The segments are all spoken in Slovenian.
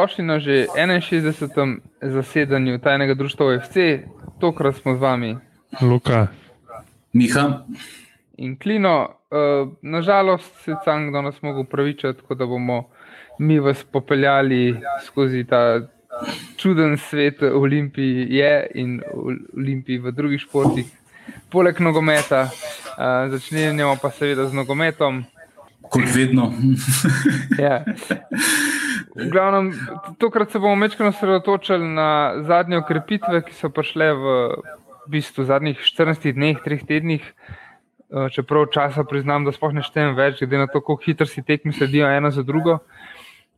dobrodošli na že 61. zasedanju tajnega društva OFC. Tokrat smo z vami, Luka, Miha, in Klino. Uh, nažalost se Cang do nas mogo upravičiti, tako da bomo mi vas popeljali skozi ta čuden svet Olimpije in Olimpiji v drugih športih. Poleg nogometa, uh, začnemo pa seveda z nogometom. kot vedno. Ja. V glavnem, tokrat se bomo večkrat osredotočili na zadnje ukrepitve, ki so prišle v, v bistvu zadnjih 14 dneh, 3 tednih. Eh, Čeprav časa priznam, da sploh ne štejem več, glede na to, kako hitro si tekmi sledijo ena za drugo.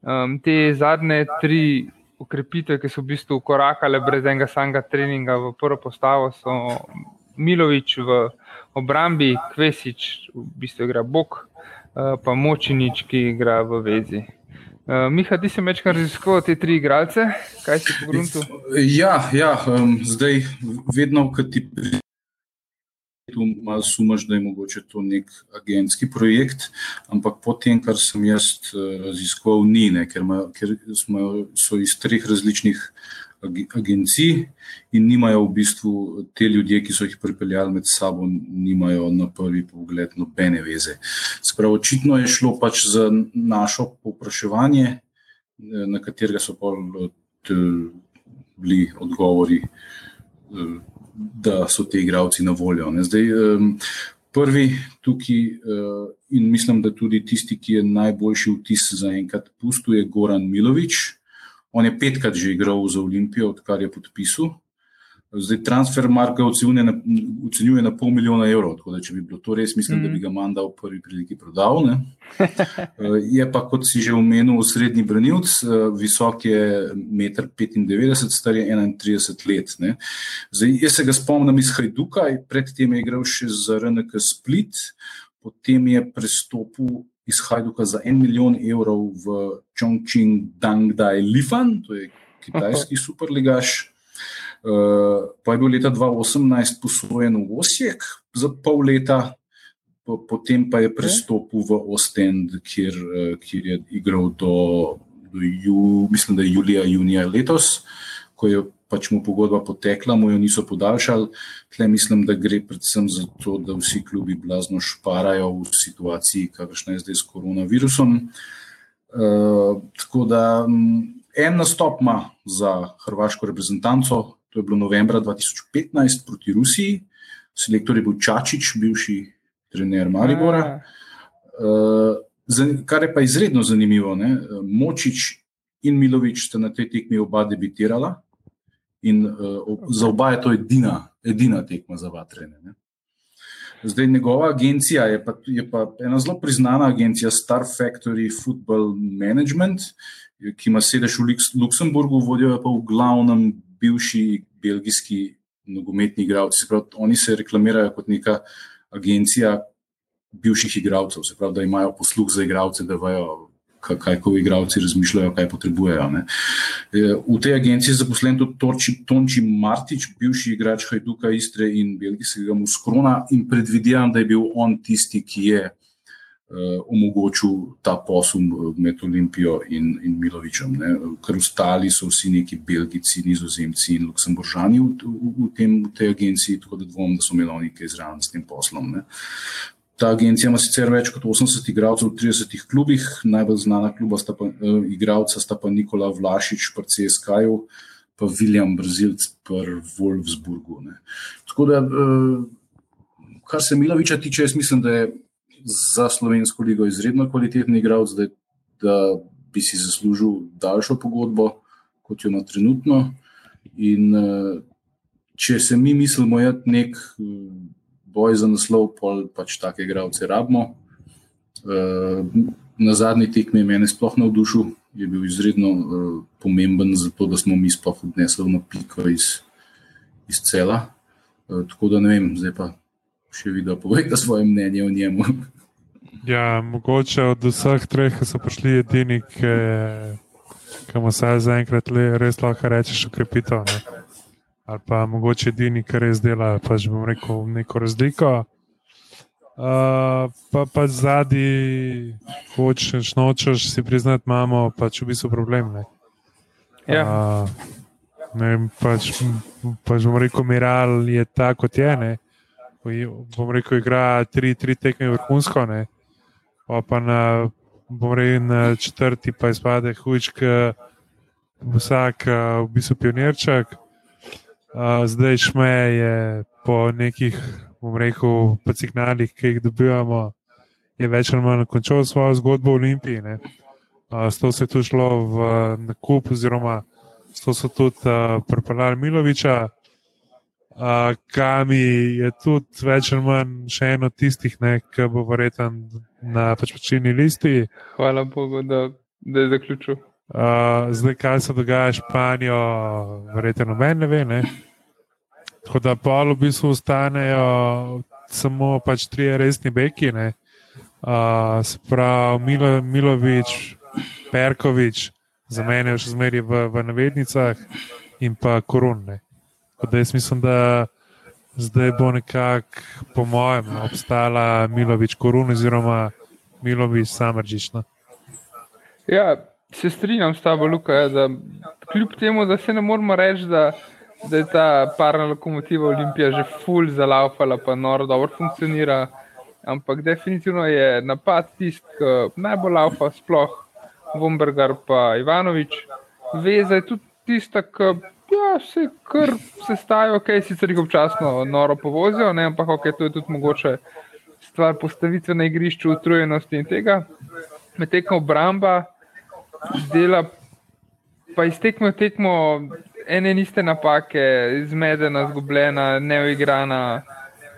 Um, te zadnje tri ukrepitve, ki so v bistvu korakale brez enega samega treninga v prvo postavo, so Milovič v obrambi, Kvesič v bistvu igra Bog, uh, pa Močinič, ki igra v vezi. Uh, Miha, ti si večkrat raziskoval te tri igralce, kaj si pogrunil? Ja, ja um, zdaj vedno, ko ti pride, tu malo sumaš, da je mogoče to nek agentski projekt, ampak potem, kar sem jaz uh, raziskoval, ni, ne, ker, ma, ker smo, so iz treh različnih agencij in nimajo v bistvu te ljudje, ki so jih pripeljali med sabo, nimajo na prvi pogled nobene veze. Sprav, očitno je šlo pač za našo povpraševanje, eh, na katerega so pa bili odgovori, eh, da so ti igravci na voljo. Ne. Zdaj, em, prvi tukaj, eh, in mislim, da tudi tisti, ki je najboljši vtis za enkrat pustil, je Goran Milovič. On je petkrat že igral za Olimpijo, odkar je podpisal. Zdaj, transfer marka ocenjuje na, ocenjuje na pol milijona evrov, tako da če bi bilo to res, mislim, da bi ga Manda v prvi priliki prodal. Ne. Eh, Je pa, kot si že omenil, srednji branilc, eh, visok je 1,95 m, star je 31 let. Ne. Zdaj, jaz se ga spomnim iz Hajduka, predtem je igral še za RNK Split, potem je prestopil iz Hajduka za en milijon evrov v Chongqing Dangdai Lifan, to je kitajski superligaš. Uh, pa je bil leta 2018 posojen v Osijek za pol leta, po, potem pa je prestopil v Ostend, kjer, uh, kjer je igral do, do ju, mislim, da je julija, junija letos, ko je pač mu pogodba potekla, mu jo niso podaljšali. Tle mislim, da gre predvsem za to, da vsi klubi blazno šparajo v situaciji, kakršna je zdaj s koronavirusom. Uh, tako da m, en nastop ima za hrvaško reprezentanco, to je bilo novembra 2015 proti Rusiji. Selektor je bil Čačič, bivši trener Maribora. Uh, kar je pa izredno zanimivo, ne? Močič in Milovič sta na tej tekmi oba debitirala in uh, za oba je to edina, edina tekma za vatrene. Ne? Zdaj, njegova agencija je pa, je pa ena zelo priznana agencija, Star Factory Football Management, ki ima sedež v Luksemburgu, vodijo jo pa v glavnem bivši belgijski nogometni igralci. Pravi, oni se reklamirajo kot neka agencija bivših igralcev, se pravi, da imajo posluh za igralce, da vejo, kaj ko igralci razmišljajo, kaj potrebujejo. Ne. Eh, V tej agenciji je zaposlen tudi Torči, Tonči Martič, bivši igrač Hajduka Istre in belgijskega Muskrona in predvidevam, da je bil on tisti, ki je uh, omogočil ta posum eh, med Olimpijo in, in Milovičem. Ne. Ker ostali so vsi neki Belgijci, Nizozemci in Luksemburžani v, v, v, tem, v tej agenciji, tako da dvomim, da so imeli oni kaj zraven s tem poslom. Ne. Ta agencija ima sicer več kot 80 igralcev v 30 klubih, najbolj znana kluba sta pa, uh, igralca sta pa Nikola Vlašič pri CSK-ju, pa William Brazilc pri Wolfsburgu. Ne. Tako da, uh, kar se Miloviča tiče, jaz mislim, da je za slovensko ligo izredno kvaliteten igralec, da, da bi si zaslužil daljšo pogodbo, kot jo ima trenutno. In uh, če se mi mislimo, da je nek uh, boj za naslov, pol pač take igralce rabimo. Uh, na zadnji tekmi je mene sploh navdušil, je bil izredno uh, pomemben za to, da smo mi sploh odnesli na piko iz, iz cela. Uh, tako da ne vem, zdaj pa še video povejte svoje mnenje o njemu. Ja, mogoče od vseh treh, so prišli, edini, ki ki mu se zaenkrat res lahko rečeš, ukrepitev. Ne? Ali pa mogoče edini, ki res dela, pač bom rekel, neko razliko. Uh, pa pa zadnji, hočeš, nočeš si priznati, imamo pač v bistvu problem. Ne? Ja. Uh, ne vem, pač, pač bom rekel, Miral je tako, kot je. Ne? Bom rekel, igra tri, tri tekme vrhunsko, ne? pa, pa na, bom rekel, na četrti pa izpade hujčk, vsak v bistvu pionirček. Uh, zdaj šme je po nekih, bom rekel, signalih, ki jih dobivamo, je več ali manj končal svojo zgodbo v Olimpiji. Uh, s to se je tu šlo v nakup, oziroma to so tudi uh, pripeljali Miloviča, uh, Kami je tudi več ali manj še eno tistih, ki bo verjeten na pačni listi. Hvala Bogu, da, da je zaključil. Uh, zdaj, kaj se dogaja s Španijo, verjete, noben ne ve. Ne? Tako da pa v bistvu ostanejo samo pač tri resni beki, uh, sprav Milo, Milovič, Perkovič za mene še zmeraj v, v navednicah in pa korunne. Jaz mislim, da zdaj bo nekako, po mojem, obstala Milovič korun oziroma Milovič samržič. No. Ja, se strinjam s tabo, Luka, ja, da kljub temu, da se ne moramo reči, da, da je ta parna lokomotiva Olimpija že full zalaupala, pa noro dobro funkcionira. Ampak definitivno je napad tisti, ki najbolj laupa, sploh Vombergar pa Ivanovič. Veza je tudi tista, ki ja, se kar sestajajo, ok, sicer jih občasno noro povozijo, ne, ampak ok, to je tudi mogoče stvar postavitve na igrišču, utrujenosti in tega. Medtem obramba dela, pa iztekmo tekmo ene in iste napake, izmedena, zgubljena, neuigrana.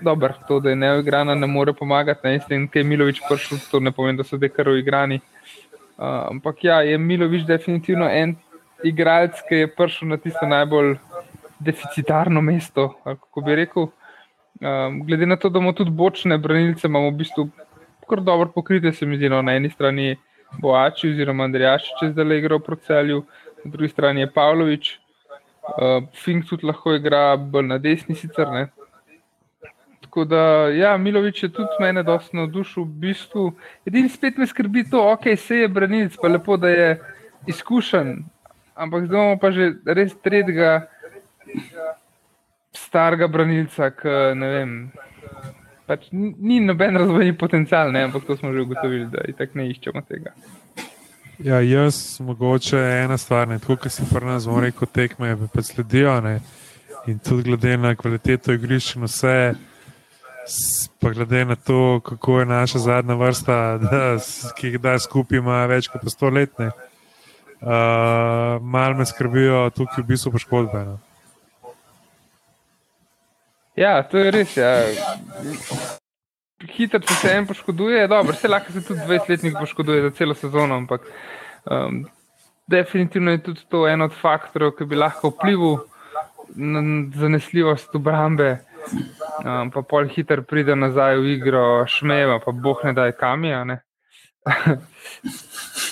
Dobro, to, da je neuigrana, ne more pomagati. Ne, in je Milovič prišel, to ne pomeni, da so zdaj kar uigrani. Uh, ampak ja, je Milovič definitivno en igralec, ki je prišel na tisto najbolj deficitarno mesto. Kako bi rekel, um, glede na to, da imamo tudi bočne branilce, imamo v bistvu kar dobro pokrite, se mi zdi, no, na eni strani Boači oziroma Andrejaš, če zdaj le igra v celju, na drugi strani je Pavlović, uh, Fink tudi lahko igra bolj na desni sicer. Ne. Tako da, ja, Milovič je tudi mene dosti navdušil. V bistvu, edini spet me skrbi to, ok, se je branilc, pa lepo, da je izkušen. Ampak zdaj imamo pa že res tretjega starega branilca, ki ne vem. Pač ni noben razvojni potencial, ne? ampak to smo že ugotovili, da tako ne iščemo tega. Ja, jaz, mogoče ena stvar, ne, tako kot si pri nas rekel, tekme pa sledijo. Ne? In tudi glede na kvaliteto igrišča, vse Pa glede na to, kako je naša zadnja vrsta, da, ki jih da skupaj, ima več kot sto let, uh, malo me skrbijo tukaj v bistvu poškodbe. No. Ja, to je res. Ja. Hitro se se en poškoduje, dobro, se lahko se tudi 20-letnik poškoduje za celo sezono, ampak um, definitivno je tudi to en od faktorjev, ki bi lahko vplival na zanesljivost obrambe. Um, pa pol hiter pride nazaj v igro, šmeva, pa boh ne da je kamija.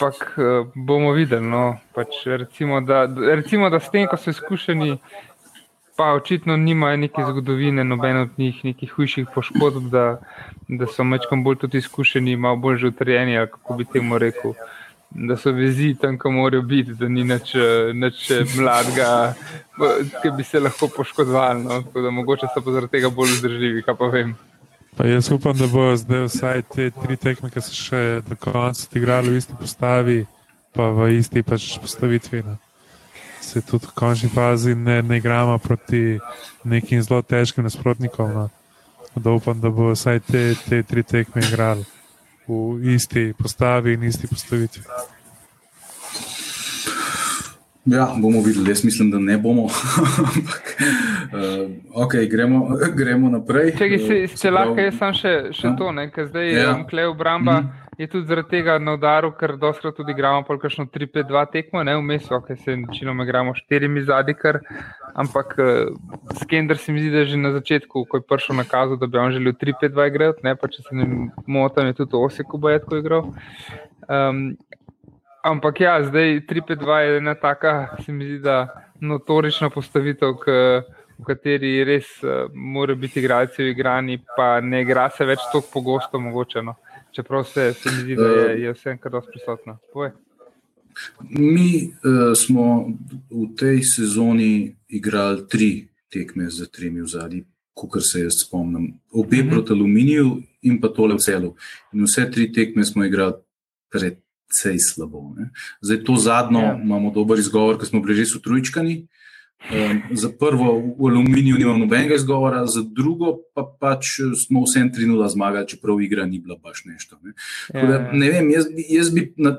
Ampak uh, bomo videli. No, pač recimo, da, recimo, da s tem, ko so izkušeni, pa očitno nimajo neke zgodovine, noben od njih, nekih hujših poškodb, da, da so mečkom bolj tudi izkušeni, malo bolj že utrjeni, kako bi temu rekel da so vezi tam, ko morajo biti, da ni nič, nič mladega, ki bi se lahko poškodovali. No? Da, mogoče so pa zaradi tega bolj vzdržljivi, kaj pa vem. Pa jaz upam, da bo zdaj vsaj te tri tekme, ki so še do konca igrali v isti postavi, pa v isti pač postavitvi. No. Se tudi v končni fazi ne, ne igramo proti nekim zelo težkim nasprotnikom. No. Da upam, da bo vsaj te, te tri tekme igrali v isti postavi in isti postavitvi. Ja, bomo videli, jaz mislim, da ne bomo. Ampak, uh, okay, gremo, gremo naprej. Če se, se lahko, jaz sem še, še to, ker zdaj je ja. Klej obramba. Mm -hmm. Je tudi zaradi tega na udaru, ker doskrat tudi igramo polk 3-5-2 tekmo, ne vmes, ok, se večinoma igramo štirimi zadnji, ampak uh, Skender se mi zdi, da je že na začetku, ko je prišel na kazu, da bi on želel 3-5-2 igrati, ne pa če se ne motim, je tudi Osek v Bajetku igral. Um, Ampak ja, zdaj 3-5-2 je ena taka, se mi zdi, da notorična postavitev, k, v kateri res uh, morajo biti igralci v igranji, pa ne igra se več tako pogosto, mogoče. No. Čeprav se, se mi zdi, da je, je vse enkrat dosti prisotno. Povej. Mi uh, smo v tej sezoni igrali tri tekme z tremi v zadnji, kot se jaz spomnim. Obe mm -hmm. proti Aluminiju in pa tole v celu. In vse tri tekme smo igrali precej slabo. Ne? Zdaj to zadnjo yeah. Ja. imamo dober izgovor, ker smo bili že sutrujčkani. Um, za prvo v aluminiju nimamo nobenega izgovora, za drugo pa pač smo vsem trinula zmagali, čeprav igra ni bila baš nešto. Ne, ja, da, ja. ne vem, jaz, jaz bi na,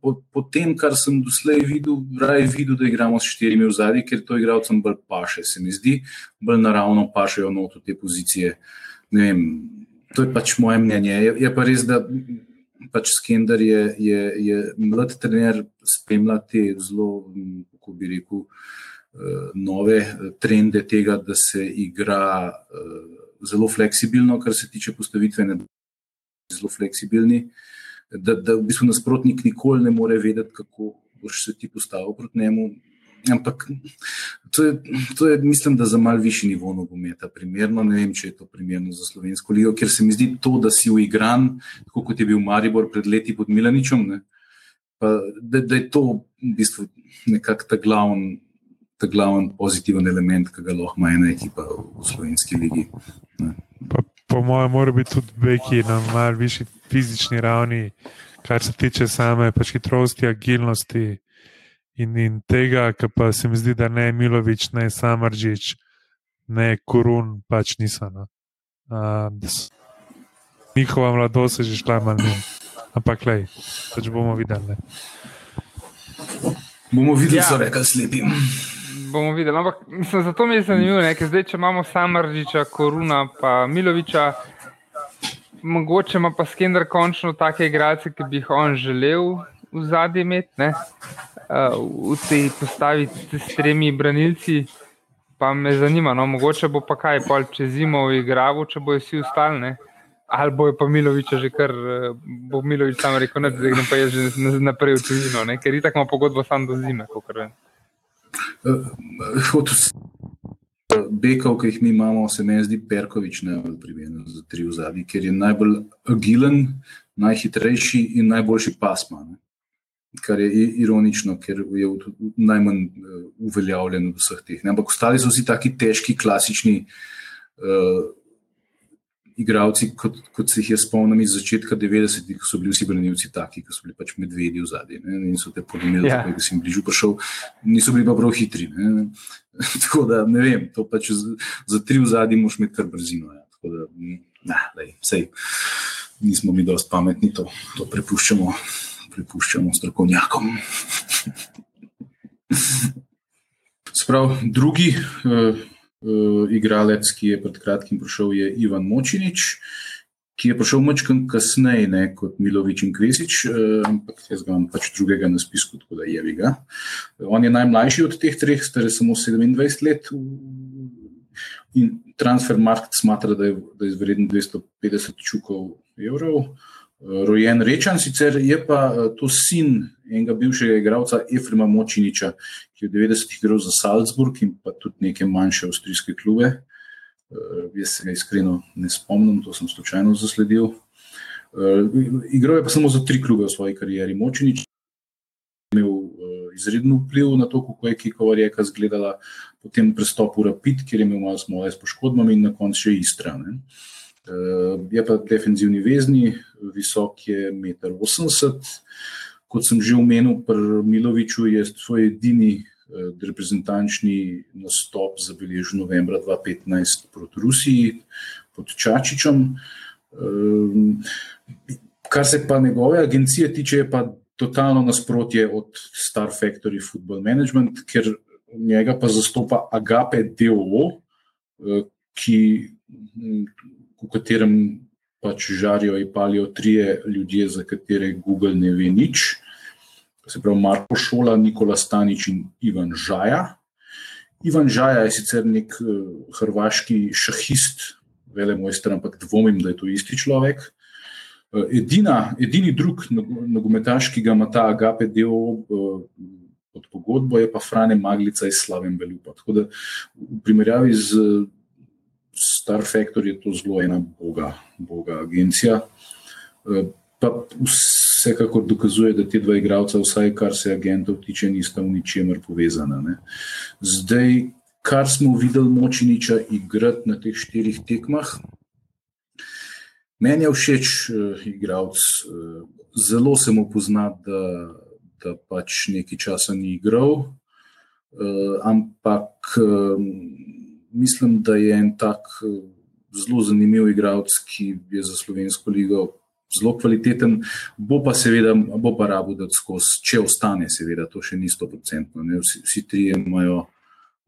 po, po tem, kar sem doslej videl, raje videl, da igramo s štirimi v zadnji, ker to igralcem bolj paše, se mi zdi, bolj naravno pašejo not v te pozicije. Ne vem, to je pač moje mnenje. Je, je pa res, da pač Skender je, je, je mlad trener, spremlja te zelo, kako bi rekel. Eh, nove eh, trende tega, da se igra eh, zelo fleksibilno, kar se tiče postavitve, ne zelo fleksibilni, da, da v bistvu nasprotnik nikoli ne more vedeti, kako boš se ti postavil proti njemu. Ampak to je, to je, mislim, da za mal višji nivo nogometa primerno. Ne vem, če je to primerno za slovensko ligo, ker se mi zdi to, da si uigran, tako kot je bil Maribor pred leti pod Milaničem, ne, pa, da, da je to v bistvu nekako ta glavni ta glavni pozitiven element, ki ga lahko ima ena ekipa v slovenski ligi. Pa, po mojem, mora biti tudi Beki na malce višji fizični ravni, kar se tiče same pač hitrosti, agilnosti in, in tega, kar pa se mi zdi, da ne Milovič, ne Samržič, ne Korun, pač niso. No. Uh, njihova mladost je že šla malo, ampak le, pač bomo videli. Ne. Bomo videli, ja. so rekli slepim bomo videli. Ampak mislim, zato mi je zanimivo, ker zdaj, če imamo Samržiča, Koruna, pa Miloviča, mogoče ima pa Skender končno take igralce, ki bi jih on želel v zadnji imeti, ne? Uh, v tej postavi s tremi branilci. Pa me zanima, no, mogoče bo pa kaj pol čez zimo v igravu, če bojo vsi ostali. Ali bo pa Milovič že kar, bo Milovič sam rekel, da zdaj grem pa jaz že naprej v tujino, ker itak ima pogodbo sam do zime, kot vem. Bekov, ki jih mi imamo, se mi zdi Perkovič najbolj primeren za tri v zadnji, ker je najbolj agilen, najhitrejši in najboljši pasma. Ne? Kar je ironično, ker je najmanj uh, uveljavljen od vseh teh. Ne? Ampak ostali so vsi taki težki, klasični uh, igravci, kot, kot se jih jaz spomnim iz začetka 90-ih, ko so bili vsi branilci taki, ki so bili pač medvedji v zadnji in so te ja. da si jim bližje prišel, niso bili pa prav hitri. Ne? Tako da ne vem, to pač za, za tri v zadnji moš imeti kar brzino. Ja. Tako da, ne, lej, sej, nismo mi dosti pametni, to, to prepuščamo, prepuščamo strokovnjakom. Sprav, drugi. Uh, uh, igralec, ki je pred kratkim prišel, je Ivan Močinič, ki je prišel mačkam kasneje ne, kot Milovič in Kvesič, uh, ampak jaz ga imam pač drugega na spisku, tako da je ga. On je najmlajši od teh treh, star je samo 27 let. In transfer market smatra, da je, da je vreden 250 čukov evrov. Rojen Rečan, sicer je pa to sin enega bivšega igralca Efrema Močiniča, ki je v 90-ih igral za Salzburg in pa tudi neke manjše avstrijske klube. Uh, jaz se ga iskreno ne spomnim, to sem slučajno zasledil. Uh, igral je pa samo za tri klube v svoji karieri. Močinič je imel izredno vpliv na to, kako je Kikova reka izgledala, potem prestop v Rapid, kjer je imel malo smole s poškodbami in na koncu še Istra. Uh, je pa defenzivni vezni, visok je 1,80 m kot sem že omenil, pri Miloviču je svoj edini eh, reprezentančni nastop zabeležil novembra 2015 proti Rusiji pod Čačičem. Ehm, kar se pa njegove agencije tiče, je pa totalno nasprotje od Star Factory Football Management, ker njega pa zastopa Agape DOO, eh, ki, v katerem pač žarijo in palijo trije ljudje, za katere Google ne ve nič se pravi Marko Šola, Nikola Stanič in Ivan Žaja. Ivan Žaja je sicer nek uh, hrvaški šahist, vele moj stran, ampak dvomim, da je to isti človek. Uh, edina, edini drug nogometaš, ki ga ima ta Agape del uh, pod pogodbo, je pa Frane Maglica iz Slaven Belupa. Tako da v primerjavi z Star Factory je to zelo ena boga, boga agencija. Uh, pa vse vsekakor dokazuje, da ti dva igralca, vsaj kar se agentov tiče, nista v ničemer povezana. Ne. Zdaj, kar smo videli močiniča igrati na teh štirih tekmah, meni je všeč uh, igralec. Uh, zelo se mu pozna, da, da pač nekaj časa ni igral, uh, ampak uh, mislim, da je en tak. Uh, Zelo zanimiv igralec, ki je za slovensko ligo zelo kvaliteten, bo pa seveda, bo pa rabo da skozi, če ostane, seveda, to še ni sto procentno. Vsi, vsi tri imajo,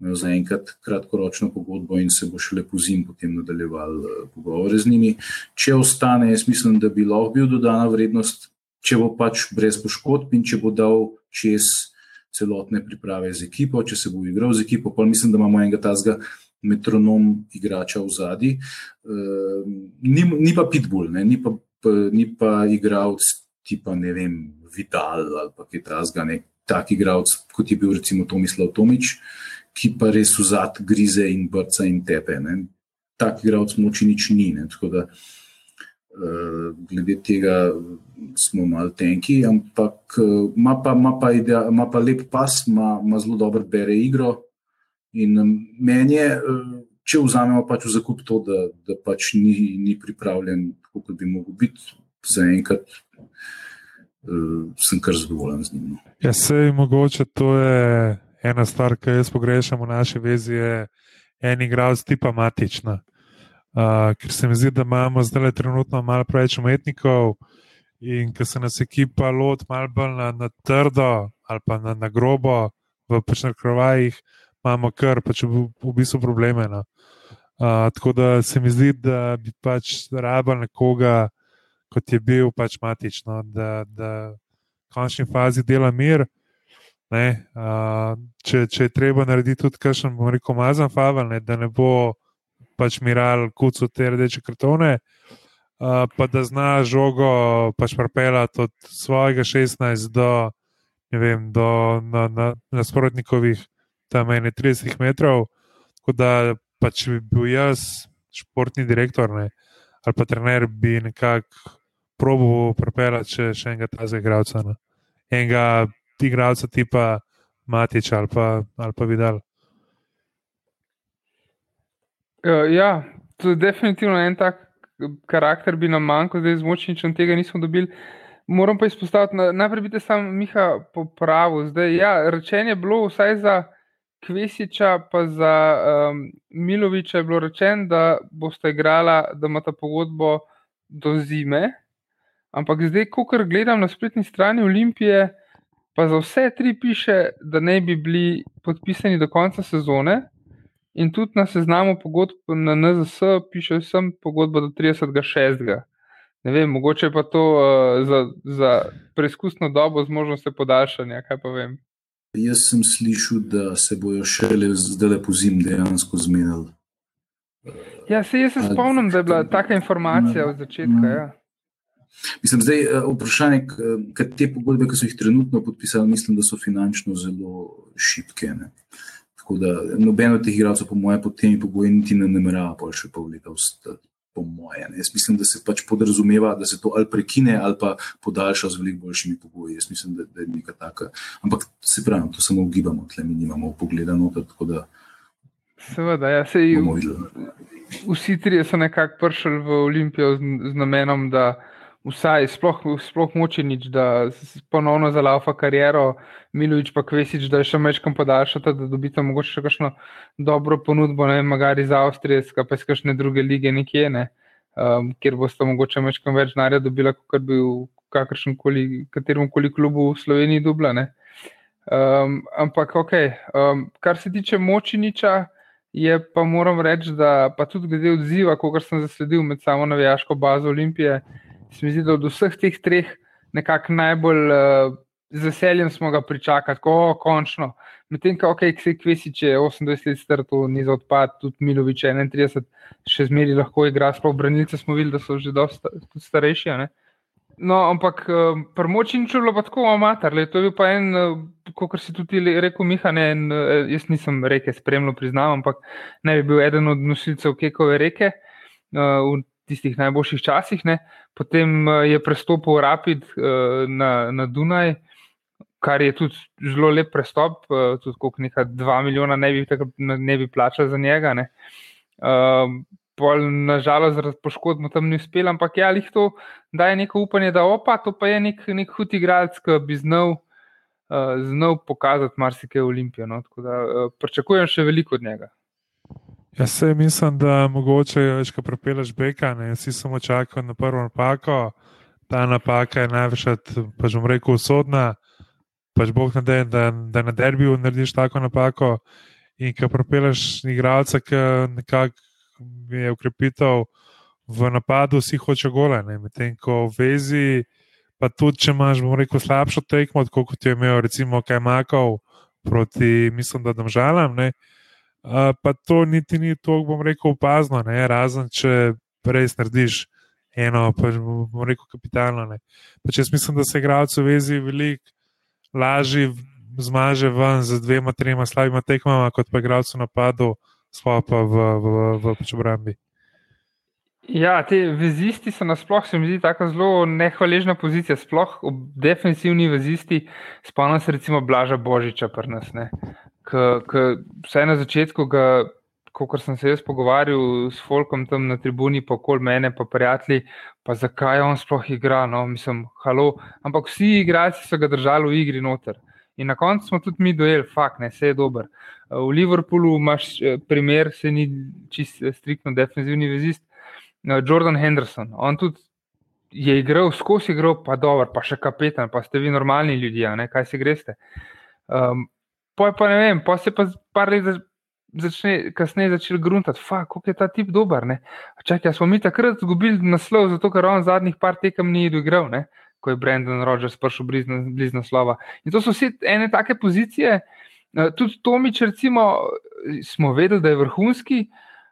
imajo zaenkrat kratkoročno pogodbo in se bo še lepo zim potem nadaljeval uh, pogovore z njimi. Če ostane, jaz mislim, da bi lahko bil dodana vrednost, če bo pač brez poškodb in če bo dal čez celotne priprave z ekipo, če se bo igral z ekipo, pa mislim, da imamo enega tazga. Metronom igrača v zadnji, uh, ni, ni pa pitbull, ne, ni pa pa igralec tipa, ne vem, Vital ali pa kaj nek tak igralec, kot je bil recimo Tomislav Tomič, ki pa res vzad grize in brca in tepe. Ne. Tak igralec moči nič ni. Ne. Tako da, uh, glede tega smo malo tenki, ampak ima pa, ma pa, ma pa lep pas, ima zelo dobro bere igro. In um, meni je, uh, če vzamemo pač v zakup to, da, da pač ni, ni pripravljen, kot bi lahko bil, zaenkrat uh, sem kar zadovoljen z njim. No. Ja, se je mogoče, to je ena stvar, ki jaz pogrešam v naši vezi, je en igralec tipa matična. Uh, ker se mi zdi, da imamo zdaj trenutno malo preveč umetnikov in ker se nas ekipa loti malo bolj na, na trdo ali pa na, na grobo v pačnih krovajih, imamo kar pač v, v bistvu probleme. No. Uh, tako da se mi zdi, da bi pač rabil nekoga, kot je bil pač matično, da, da v končni fazi dela mir. Uh, če, če je treba narediti tudi kakšen, bomo rekel, mazan favel, ne, da ne bo pač miral kucu te rdeče kartone, uh, pa da zna žogo pač propelati od svojega 16 do, ne vem, do na, na, na tam 31 metrov. Tako da pa če bi bil jaz športni direktor ne, ali pa trener, bi nekako probo pripeljati še, še enega tazga igralca. Ne. Enega igralca tipa Matič ali pa, ali pa Vidal. Uh, ja, to je definitivno en tak karakter, bi nam manjkal, zdaj z močničem tega nismo dobili. Moram pa izpostaviti, najprej bi te sam Miha popravil. Zdaj, ja, rečeno je bilo vsaj za. Kvesiča, pa za um, Miloviča je bilo rečeno, da boste igrala, da ima ta pogodbo do zime. Ampak zdaj, ko gledam na spletni strani Olimpije, pa za vse tri piše, da ne bi bili podpisani do konca sezone. In tudi na seznamu pogodb na NZS piše, da sem pogodba do 36. Ne vem, mogoče pa to uh, za, za preizkusno dobo z možnostjo podaljšanja, kaj pa vem. Jaz sem slišal, da se bojo šele zdaj lepo zim dejansko zmenili. Ja, se jaz se spomnim, da je bila taka informacija od začetka. Ja. Mislim, zdaj, eh, vprašanje, kaj te pogodbe, ki so jih trenutno podpisali, mislim, da so finančno zelo šipke. Ne. Tako da noben od teh igralcev, po mojem, pod temi pogoji niti ne namerava pa še pol leta ostati po moje. Ne. Jaz mislim, da se pač podrazumeva, da se to ali prekine ali pa podaljša z veliko boljšimi pogoji. Jaz mislim, da, da je nekaj taka. Ampak se pravi, to samo ugibamo, tle mi nimamo pogledano. Seveda, ja, se jih vsi trije so nekako prišli v Olimpijo z, z namenom, da vsaj sploh, sploh moče nič, da ponovno zalaufa kariero, Milovič pa Kvesič, da je še mečkam podaljšata, da dobite mogoče še kakšno dobro ponudbo, ne magari za Avstrijo, pa iz kakšne druge lige nekje, ne, um, kjer boste mogoče mečkam več denarja dobila, kot bi v kakršnem koli, katerem koli klubu v Sloveniji dubla, ne. Um, ampak, ok, um, kar se tiče močiniča, je pa moram reči, da pa tudi glede odziva, kot sem zasledil med samo navijaško bazo Olimpije, se mi zdi, da od vseh teh treh nekako najbolj uh, z veseljem smo ga pričakali, ko končno. Medtem ko okay, se kvesi, če je 28 let star, to ni za odpad, tudi Milovič 31, še zmeri lahko igra, sploh branilce smo videli, da so že dosta starejši. Ne? No, ampak uh, eh, prmoči ni bilo pa tako amater. To je bil pa en, uh, kot si tudi rekel, Miha, ne, en, jaz nisem reke spremljal, priznam, ampak ne bi bil eden od nosilcev Kekove reke. Uh, tistih najboljših časih. Ne. Potem je prestopil Rapid na, na Dunaj, kar je tudi zelo lep prestop, tudi koliko nekaj 2 milijona ne bi, ne bi plačal za njega. Ne. Pol, nažalost, zaradi poškodb mu tam ni uspel, ampak ja, jih to daje neko upanje, da opa, to pa je nek, nek hud igralec, ki bi znal, uh, znal pokazati marsikaj Olimpijo. No? Tako da uh, pričakujem še veliko od njega. Jaz se mislim, da mogoče več, ko propelaš beka, ne si samo čakal na prvo napako. Ta napaka je največkrat, pa že bom rekel, usodna. Pač Bog ne da, da, da na derbiju narediš tako napako. In ko propelaš igralca, ki nekako je ukrepitev v napadu, vsi hoče gole. Medtem ko v vezi, pa tudi če imaš, bomo rekel, slabšo tekmo, kot je imel, recimo, kaj makov proti, mislim, da domžalam. Ne? Pa to niti ni tako, bom rekel, opazno, ne? razen če res narediš eno, pa bom rekel, kapitalno. Če mislim, da se igralci v vezi veliko lažje zmaže ven z dvema, trema slabima tekmama, kot pa igralci v napadu sploh pa v, v, v, v obrambi. Ja, te vezisti so nasploh, se mi zdi, tako zelo nehvaležna pozicija. Sploh v defensivni vezisti, spomnim se recimo Blaža Božiča pri nas. Vse na začetku, ko sem se jaz pogovarjal s Folkom tam na tribuni, pa okoli mene, pa prijatelji, pa zakaj on sploh igra, no, mislim, halo. Ampak vsi igralci so ga držali v igri noter. In na koncu smo tudi mi dojeli, fakt, ne, vse je dober. V Liverpoolu imaš eh, primer, se ni čist eh, striktno defensivni vezist, eh, Jordan Henderson. On tudi je igral, skozi igro, pa dober, pa še kapetan, pa ste vi normalni ljudje, ne, kaj se greste. Um, pa, pa ne vem, pa se pa par let začne, kasneje začel gruntati, fakt, kako je ta tip dober. Čakaj, smo mi takrat izgubili naslov, zato ker on zadnjih par tekem ni igral. Ne ko je Brendan Rogers prišel blizu naslova. In to so vse ene take pozicije. Eh, tudi Tomič, recimo, smo vedeli, da je vrhunski,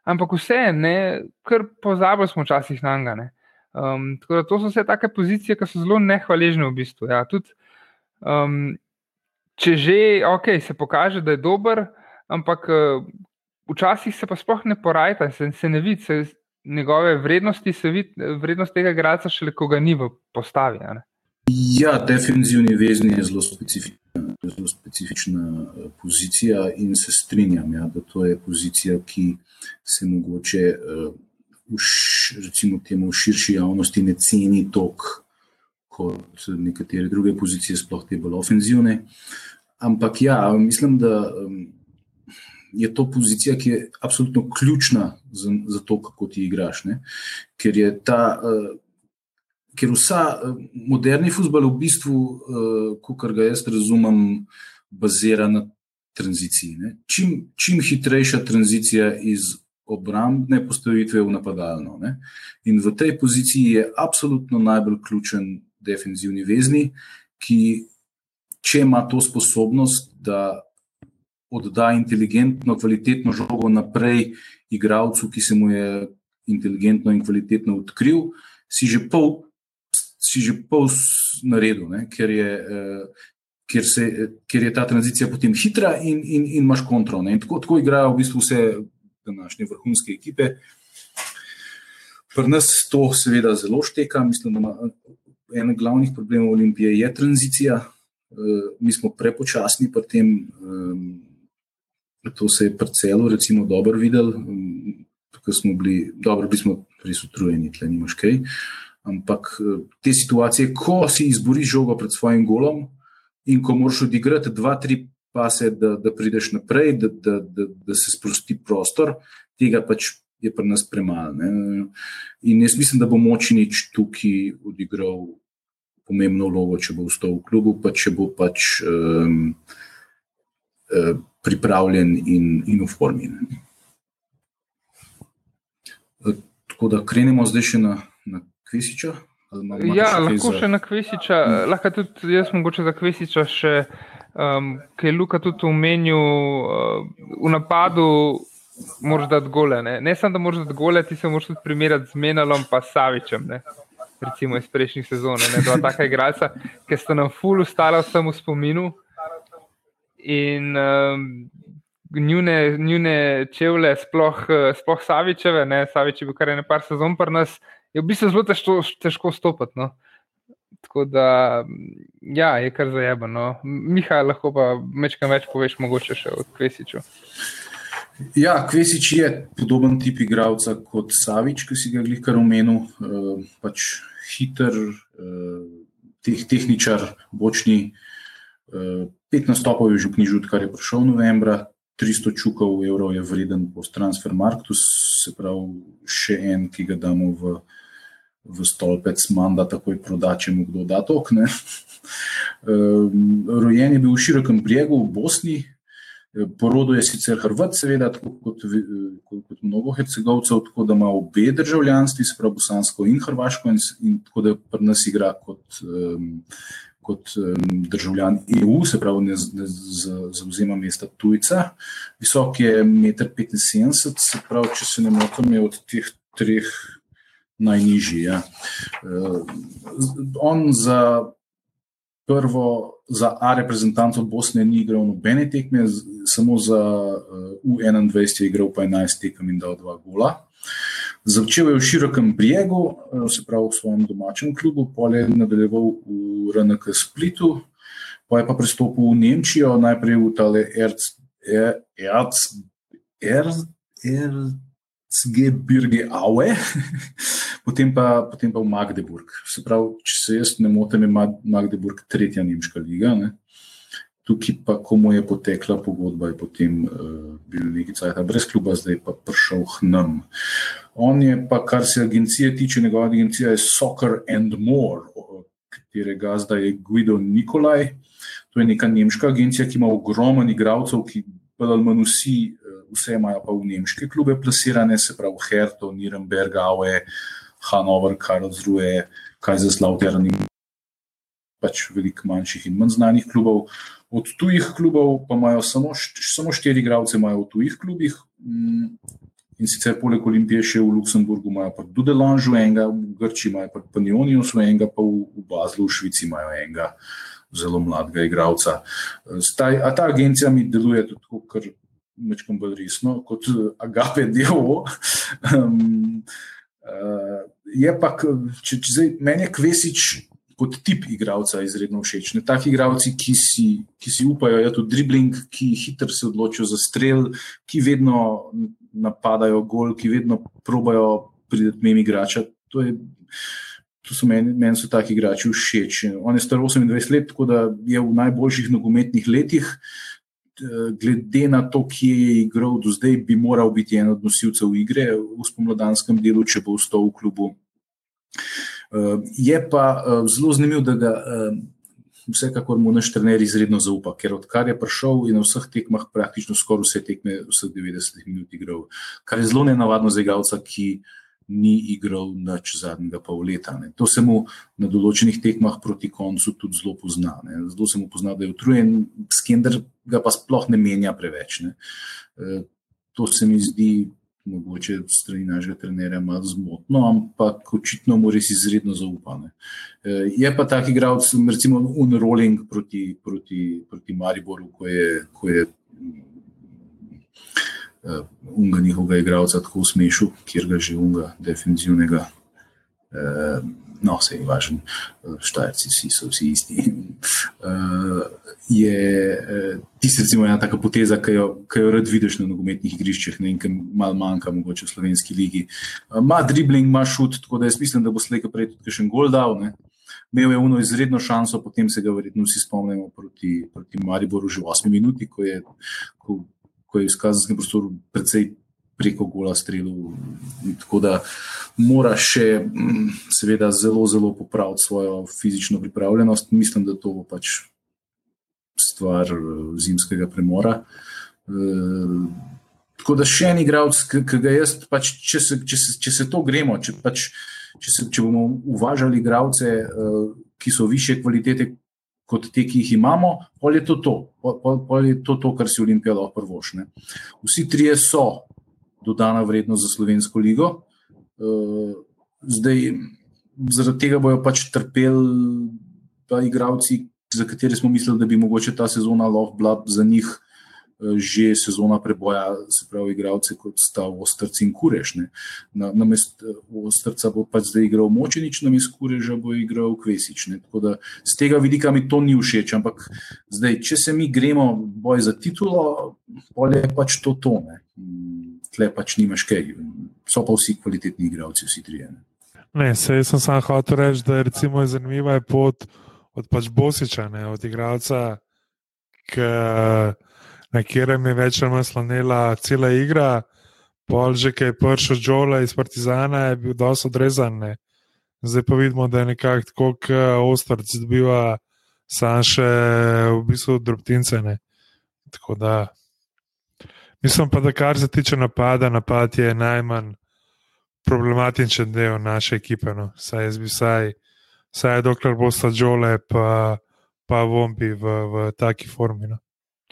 ampak vse, ne, kar pozabili smo včasih na njega. Um, tako da to so vse take pozicije, ki so zelo nehvaležne v bistvu. Ja, tudi, um, če že, ok, se pokaže, da je dober, ampak uh, včasih se pa sploh ne porajta, se, se ne vidi, se, njegove vrednosti, se vidi vrednost tega igralca, šele ko ga ni v postavi. Ja, defensivni vezni je zelo specifična, zelo specifična eh, pozicija in se strinjam, ja, da to je pozicija, ki se mogoče uh, recimo temu v širši javnosti ne ceni toliko kot nekatere druge pozicije, sploh te bolj ofenzivne. Ampak ja, mislim, da um, je to pozicija, ki je absolutno ključna za, za to, kako ti igraš. Ne? Ker je ta. Uh, Ker vsa uh, moderni futbol, v bistvu, uh, kot ga jaz razumem, bazira na tranziciji. Čim, čim hitrejša tranzicija iz obrambne postavitve v napadalno. Ne? In v tej poziciji je absolutno najbolj ključen defensivni vezni, ki, če ima to sposobnost, da odda inteligentno, kvalitetno žogo naprej igralcu, ki se mu je inteligentno in kvalitetno odkril, si že pol, si že pol naredil, ne, ker, je, eh, ker, se, ker je ta tranzicija potem hitra in, in, in imaš kontrol. In tako, tako igrajo v bistvu vse današnje vrhunske ekipe. Pri nas to seveda zelo šteka. Mislim, da ima en glavnih problemov Olimpije je tranzicija. Uh, mi smo prepočasni pri tem, um, To se je parcelo, recimo, dobro videl, tukaj smo bili, dobro, bili smo res utrujeni, tle nimaš kaj. Ampak eh, te situacije, ko si izboriš žogo pred svojim golom in ko moraš odigrati dva, tri pase, da, da prideš naprej, da, da, da, da se sprosti prostor, tega pač je pri nas premalo. In jaz mislim, da bo močnič tukaj odigral pomembno vlogo, če bo vstal v klubu, pa če bo pač. Um, uh, pripravljen in, in v formi. Tako da krenemo zdaj še na, na Kvesiča. Ja, lahko za... še na Kvesiča. Hmm. Lahko tudi jaz mogoče za Kvesiča še, um, ker je Luka tudi omenil uh, v napadu. Moraš dati gole. Ne, ne samo, da moraš dati gole, ti se moraš tudi primerjati z Menalom in Savičem. Ne. Recimo iz prejšnjih sezon, ne dva taka igralca, ki sta nam ful ustala v samem spominu. In um, njune, njune čevlje, sploh, sploh Savičeve, ne Savič je bil kar nekaj sezon pri nas, je v bistvu zelo težko, težko stopiti. No. Tako da, ja, je kar zajebano. Mihaj, lahko pa večkrat več poveš, mogoče še od Kvesiča. Ja, Kvesič je podoben tip igralca kot Savič, ki si ga glih kar omenil. Uh, pač hiter, uh, teh, tehničar, bočni. Uh, pet nastopov je že v knjižu, kar je prišel novembra, 300 čukov evrov je vreden po transfermarktu, se pravi še en, ki ga damo v, v stolpec, manj da takoj proda, če mu kdo da tokne. Um, rojen je bil v širokem brijegu v Bosni, porodo je sicer Hrvat, seveda, tako kot, kot, kot mnogo hercegovcev, tako da ima obe državljanstvi, se pravi bosansko in hrvaško, in, in tako da pri nas igra kot um, kot državljan EU, se pravi, ne, ne zauzema mesta tujca. Visok je 1,75 m, se pravi, če se ne motim, je od teh treh najnižji. Ja. On za prvo, za A reprezentantov Bosne ni igral nobene tekme, samo za U21 je igral pa 11 tekem in dal dva gola. Začel je v širokem brijegu, eh, se pravi v svojem domačem klubu, potem je nadaljeval v RNK Splitu, pa je pa pristopil v Nemčijo, najprej v tale Erzgebirge Aue, potem pa, potem pa v Magdeburg. Se pravi, če se jaz ne motim, je Magdeburg tretja nemška liga. Ne? Tukaj pa, ko mu je potekla pogodba, je potem uh, bil nekaj časa brez kluba, zdaj pa prišel k nam. On je pa, kar se agencije tiče, njegova agencija je Soccer and More, katerega zdaj je Guido Nikolaj. To je neka nemška agencija, ki ima ogromno igralcev, ki pa ali manj vsi, uh, vse imajo pa v nemške klube plasirane, se pravi Herto, Nürnberg, Aue, Hanover, Karlsruhe, Kaiserslautern in pač veliko manjših in manj znanih klubov. Od tujih klubov pa imajo samo, samo štiri igralce v tujih klubih. Mm, in sicer poleg Olimpije še v Luksemburgu imajo pa Dudelanžu enega, v Grči imajo pa Panioniju svojega, pa v, v Bazlu v Švici imajo enega zelo mladega igralca. Staj, a ta agencija mi deluje tako, kar nečkom bolj resno, kot Agape Devo. uh, je pa, če, če zdaj, meni je Kvesič kot tip igralca izredno všeč. Ne taki igralci, ki si, ki si upajo, je to dribling, ki hitro se odločijo za strel, ki vedno napadajo gol, ki vedno probajo priti mem igrača. To, je, to so meni, meni so taki igrači všeč. On je star 28 let, tako da je v najboljših nogometnih letih. Glede na to, kje je igral do zdaj, bi moral biti en od nosilcev igre v spomladanskem delu, če bo vstal v klubu. Je pa zelo zanimivo, da ga vsekakor mu naš trener izredno zaupa, ker odkar je prišel in na vseh tekmah praktično skoraj vse tekme, vseh 90 minut igral, kar je zelo nenavadno za igralca, ki ni igral nič zadnjega pol leta. Ne. To se mu na določenih tekmah proti koncu tudi zelo pozna. Ne. Zelo se mu pozna, da je utrujen, skender ga pa sploh ne menja preveč. Ne. To se mi zdi mogoče strani našega trenerja malo zmotno, ampak očitno mu res izredno zaupane. Je pa tak igralec, recimo, unrolling proti, proti, proti Mariboru, ko je, ko je unga njihovega igralca tako usmešil, kjer ga že unga defensivnega. Uh, no, vse je važno, štajerci vsi so vsi isti. Je tisti, recimo, ena taka poteza, ki jo, ki jo rad vidiš na nogometnih igriščih, ne vem, malo manjka, mogoče v slovenski ligi. Uh, dribling, ima šut, tako da jaz mislim, da bo slejka prej tudi še en gol dal. Ne? Imel je uno izredno šanso, potem se ga verjetno vsi spomnimo proti, proti Mariboru že v 8 minuti, ko je, ko, ko je v skazenskem prostoru precej preko gola strelov. Tako da mora še, mm, seveda, zelo, zelo popraviti svojo fizično pripravljenost. Mislim, da to bo pač stvar eh, zimskega premora. E, tako da še en igralec, ki ga jaz, pač, če, se, če, se, če se to gremo, če, pač, če, se, če bomo uvažali igralce, e, ki so više kvalitete. Kot te, ki jih imamo, ali je to to, ali je to, to kar si Olimpija lahko prvošne. Vsi trije so dodana vrednost za slovensko ligo. Eh, zdaj, zaradi tega bojo pač trpeli pa igravci, za katere smo mislili, da bi mogoče ta sezona lahko bila za njih že sezona preboja, se pravi, igravce kot sta Ostrc in Kureš. Na, na mest Ostrca bo pač zdaj igral Močenič, na mest Kureža bo igral Kvesič. Ne? Tako da z tega vidika mi to ni všeč, ampak zdaj, če se mi gremo boj za titulo, polje je pač to tone. Tle pač nimaš kaj, so pa vsi kvalitetni igravci, vsi trije. Ne? Ne, se sem sam hotel reči, da je recimo zanimiva je pot od pač Bosiča, ne, od igralca, ki na katerem je več ali manj slonila cela igra. Pol že, ki je prišel Džola iz Partizana, je bil dosto odrezan. Ne. Zdaj pa vidimo, da je nekako tako, kot Ostrc dobiva sam še v bistvu drobtince. Ne. Tako da. Mislim pa, da kar se tiče napada, napad je najmanj problematičen del naše ekipe. No. Saj jaz bi vsaj, vsaj dokler bo sta Džole, pa, pa Vombi v, v taki formi. No.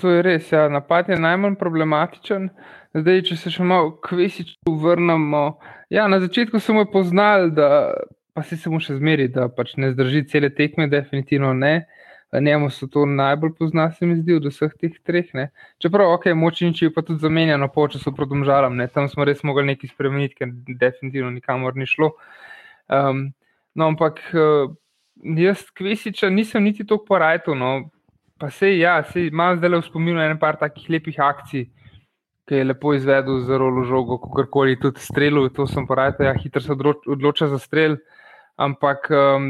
To je res, ja. napad je najmanj problematičen. Zdaj, če se še malo kvesiču vrnemo. Ja, na začetku smo jo poznali, da, pa si se mu še zmeri, da pač ne zdrži cele tekme, definitivno ne. Njemu se to najbolj pozna, se mi zdi, od vseh teh treh. Ne. Čeprav, ok, močniči je pa tudi zamenjano po času prodomžalam, ne. tam smo res mogli nekaj spremeniti, ker definitivno nikamor ni šlo. Um, no, ampak uh, jaz kvesiča nisem niti toliko porajal. No pa se ja, imam zdaj le v spominu eno par takih lepih akcij, ki je lepo izvedel za rolo žogo, kako koli tudi strelil, to sem pa rekel, ja, hitro se odloča za strel. Ampak um,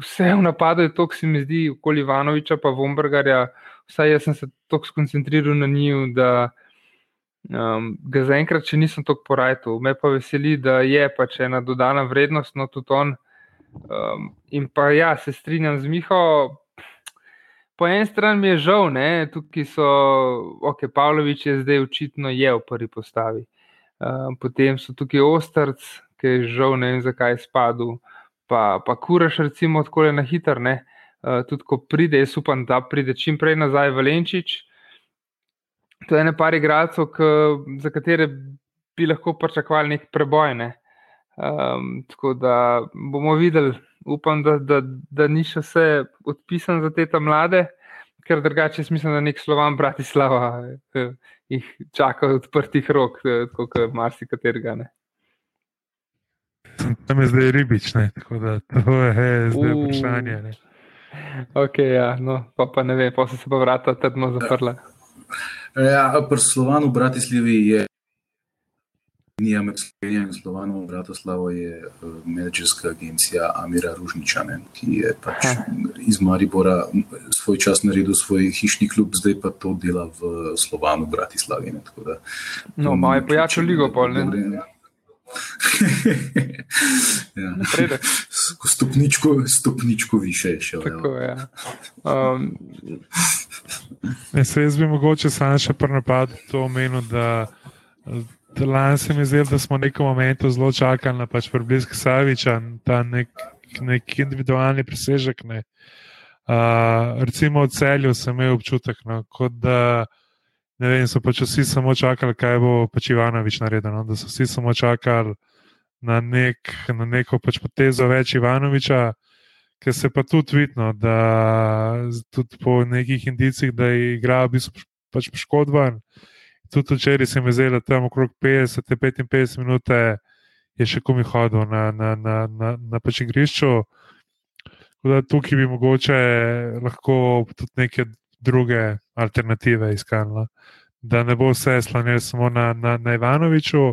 vse v napadu je to, kar se mi zdi, okoli Ivanoviča, pa Vombergarja, vsaj jaz sem se tako skoncentriral na njih, da um, ga zaenkrat še nisem tako porajal. Me pa veseli, da je pač ena dodana vrednost, no tudi on. Um, in pa ja, se strinjam z Miho, po eni strani mi je žal, da tukaj so, ok, Pavlović je zdaj očitno je v prvi postavi. Uh, potem so tukaj Ostrc, ki je žal, ne vem zakaj spadal, pa, pa Kuraš, recimo, tako je na hiter. Uh, tudi ko pride, jaz upam, da pride čim prej nazaj Valenčič. To je ena par igralcev, za katere bi lahko pričakovali nek preboj. Ne? Um, tako da bomo videli upam, da, da, da ni še vse odpisan za te mlade, ker drugače mislim, da nek slovan Bratislava eh, jih čaka odprtih rok, eh, kot marsikaterega. Tam je zdaj ribič, ne? tako da to je zdaj vprašanje. Ne? Ok, ja, no, pa, pa ne vem, pa so se pa vrata trdno zaprla. Ja, pri slovanu Bratislavi je Unija med Slovenijo in Slovenijo, Bratislavo je uh, menedžerska agencija Amira Ružničane, ki je pač iz Maribora svoj čas naredil svoj hišni klub, zdaj pa to dela v Slovanu, Bratislavi. Ne, da, no, malo je pojačal ligo, pol, ne. ja. stopničko, stopničko više je šel. Tako, ja. um. ne, jaz bi mogoče samo še prnapad to omenil, da Lani se mi zdelo, da smo v nekem momentu zelo čakali na pač približek Saviča, ta nek, nek individualni presežek. Ne. Uh, recimo v celju sem imel občutek, no, kot da ne vem, so pač vsi samo čakali, kaj bo pač Ivanovič naredil. No, da so vsi samo čakali na, nek, na neko pač potezo več Ivanoviča, ker se pa tudi vidno, da tudi po nekih indicih, da je igral v bistvu pač poškodovan tudi včeraj se mi je zdelo, da tam okrog 50-55 minut je še komi hodil na, na, na, na, na pač igrišču. Tukaj bi mogoče lahko tudi neke druge alternative iskali. Da ne bo vse slonil samo na, na, na Ivanoviču,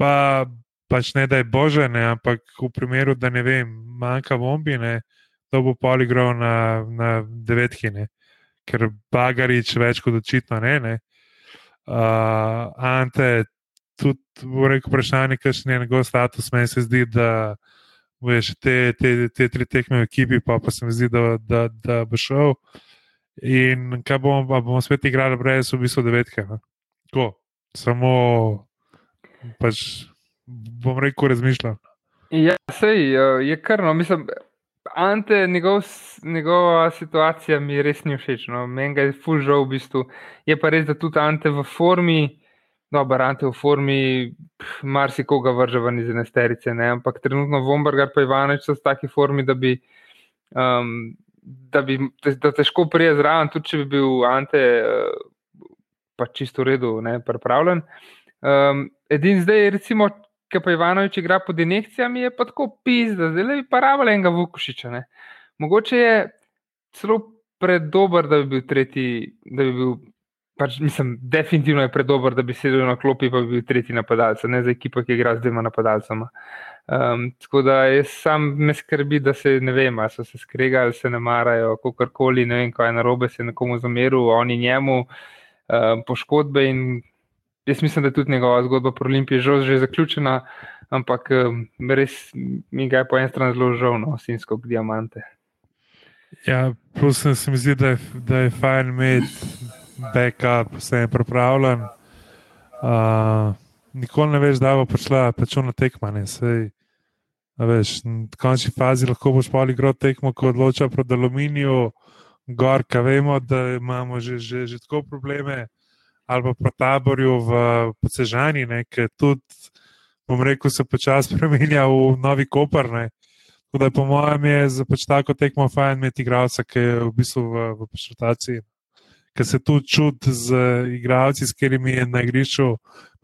pa pač ne da je bože, ne, ampak v primeru, da ne vem, manjka bombi, ne, to bo poligral na, na devetkine, ker bagarič več kot očitno ne. ne uh, Ante, tudi reku vprašanje, kakšen je njegov status. Meni se zdi, da bo še te, te, te tri tekme v ekipi, pa, pa se mi zdi, da, da, da bo šel. In kaj bomo, bomo spet igrali brez v bistvu devetke. No? Tako, samo pač bom rekel, razmišljam. Ja, sej, je kar no, mislim. Ante, njegov, njegova situacija mi res ni všeč. No. Meni je fulžal v bistvu. Je pa res, da tudi Ante v formi, dobro, Ante v formi, marsikoga vrže ven iz enesterice. Ne. Ampak trenutno Vombergar pa Ivanovič so v taki formi, da bi, um, da bi da težko prije zraven, tudi če bi bil Ante uh, pa čisto v redu, ne pripravljen. Um, edin zdaj, recimo, ki pa Ivanovič igra pod injekcijami, je pa tako pis, da zdaj bi pa rabljal enega Vukošiča. Ne. Mogoče je celo predober, da bi bil tretji, da bi bil. Pač, mislim, definitivno je predober, da bi sedel na klopi, pa bi bil tretji napadalec, ne za ekipo, ki igra z dvema napadalcema. Um, tako da jaz sam me skrbi, da se ne vem, ali so se skregali, se ne marajo, kako koli, ne vem, kaj je narobe, se nekomu zameril, oni njemu, um, poškodbe in jaz mislim, da je tudi njegova zgodba pro Olimpije že, že zaključena, ampak res mi ga je po eni strani zelo žal, no, sinsko diamante. Ja, plus se mi zdi, da je, da je fajn imeti backup, vse je pripravljen. Uh, nikoli ne veš, da bo prišla pečona tekma. V končni fazi lahko boš pa igral tekmo, ko odloča proti aluminiju, gor, kaj vemo, da imamo že, že, že tako probleme ali pa po taborju v Posežani, ki tudi, bom rekel, se počasi spremenja v novi Koper. Ne. Tako da, po mojem, je za pač tako tekmo fajn imeti igralca, ki je v bistvu v, v rotaciji. Ker se tu čuti z igralci, s katerimi je na igrišču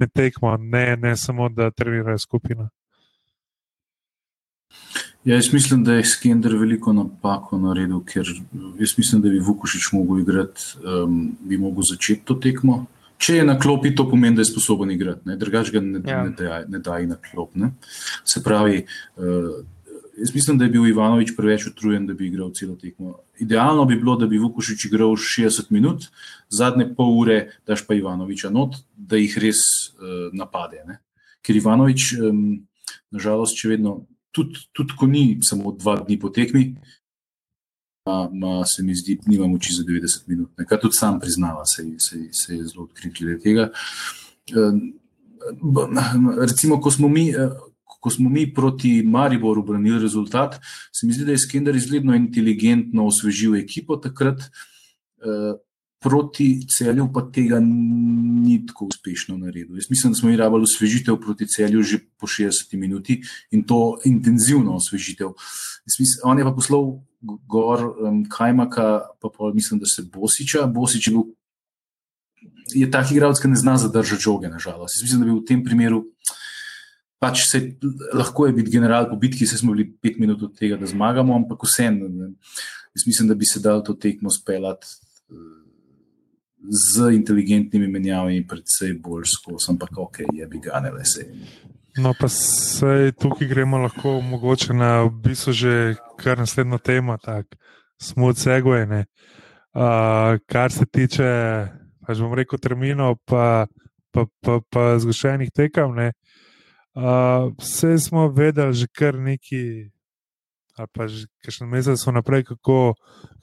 med tekmo, ne, ne samo da trenirajo skupino. Ja, jaz mislim, da je Skender veliko napako naredil, ker jaz mislim, da bi Vukošič mogel igrati, um, bi mogel začeti to tekmo. Če je na klopi, to pomeni, da je sposoben igrati, drugače ga ne, ja. ne, da, ne da na klop. Ne? Se pravi, uh, jaz mislim, da je bil Ivanovič preveč utrujen, da bi igral celo tekmo. Idealno bi bilo, da bi Vukošič igral 60 minut, zadnje pol ure, daš pa Ivanoviča not, da jih res uh, napade. Ne? Ker Ivanovič, um, nažalost, še vedno, tudi, tudi ko ni samo dva dni po tekmi, ma, se mi zdi, nima moči za 90 minut. Nekaj tudi sam priznava, se, se, se je zelo odkrit glede tega. Recimo, ko smo mi. Ko smo mi proti Mariboru branili rezultat, se mi zdi, da je Skender izredno inteligentno osvežil ekipo takrat, proti celju pa tega ni tako uspešno naredil. Jaz mislim, da smo imeli osvežitev proti celju že po 60 minuti in to intenzivno osvežitev. Mislim, on je pa poslal gor um, Kajmaka, pa pa mislim, da se Bosiča. Bosič je bil. Je tak igralec, ki ne zna zadržati žoge, nažalost. Mislim, da bi v tem primeru, pač se, lahko je biti general po bitki, se smo bili pet minut od tega, da zmagamo, ampak vseeno, mislim, da bi se dal to tekmo speljati z inteligentnimi menjavami, predvsej bolj skozi, ampak ok, je bi ga ne le se. No, pa se tukaj gremo lahko mogoče na v bistvu že kar naslednjo temo, tako smo od segojene. Uh, kar se tiče, pač bom rekel, terminov, pa, pa, pa, pa zgošenih tekem. Uh, vse smo vedeli že kar neki, ali pa že kakšne mesece naprej, kako,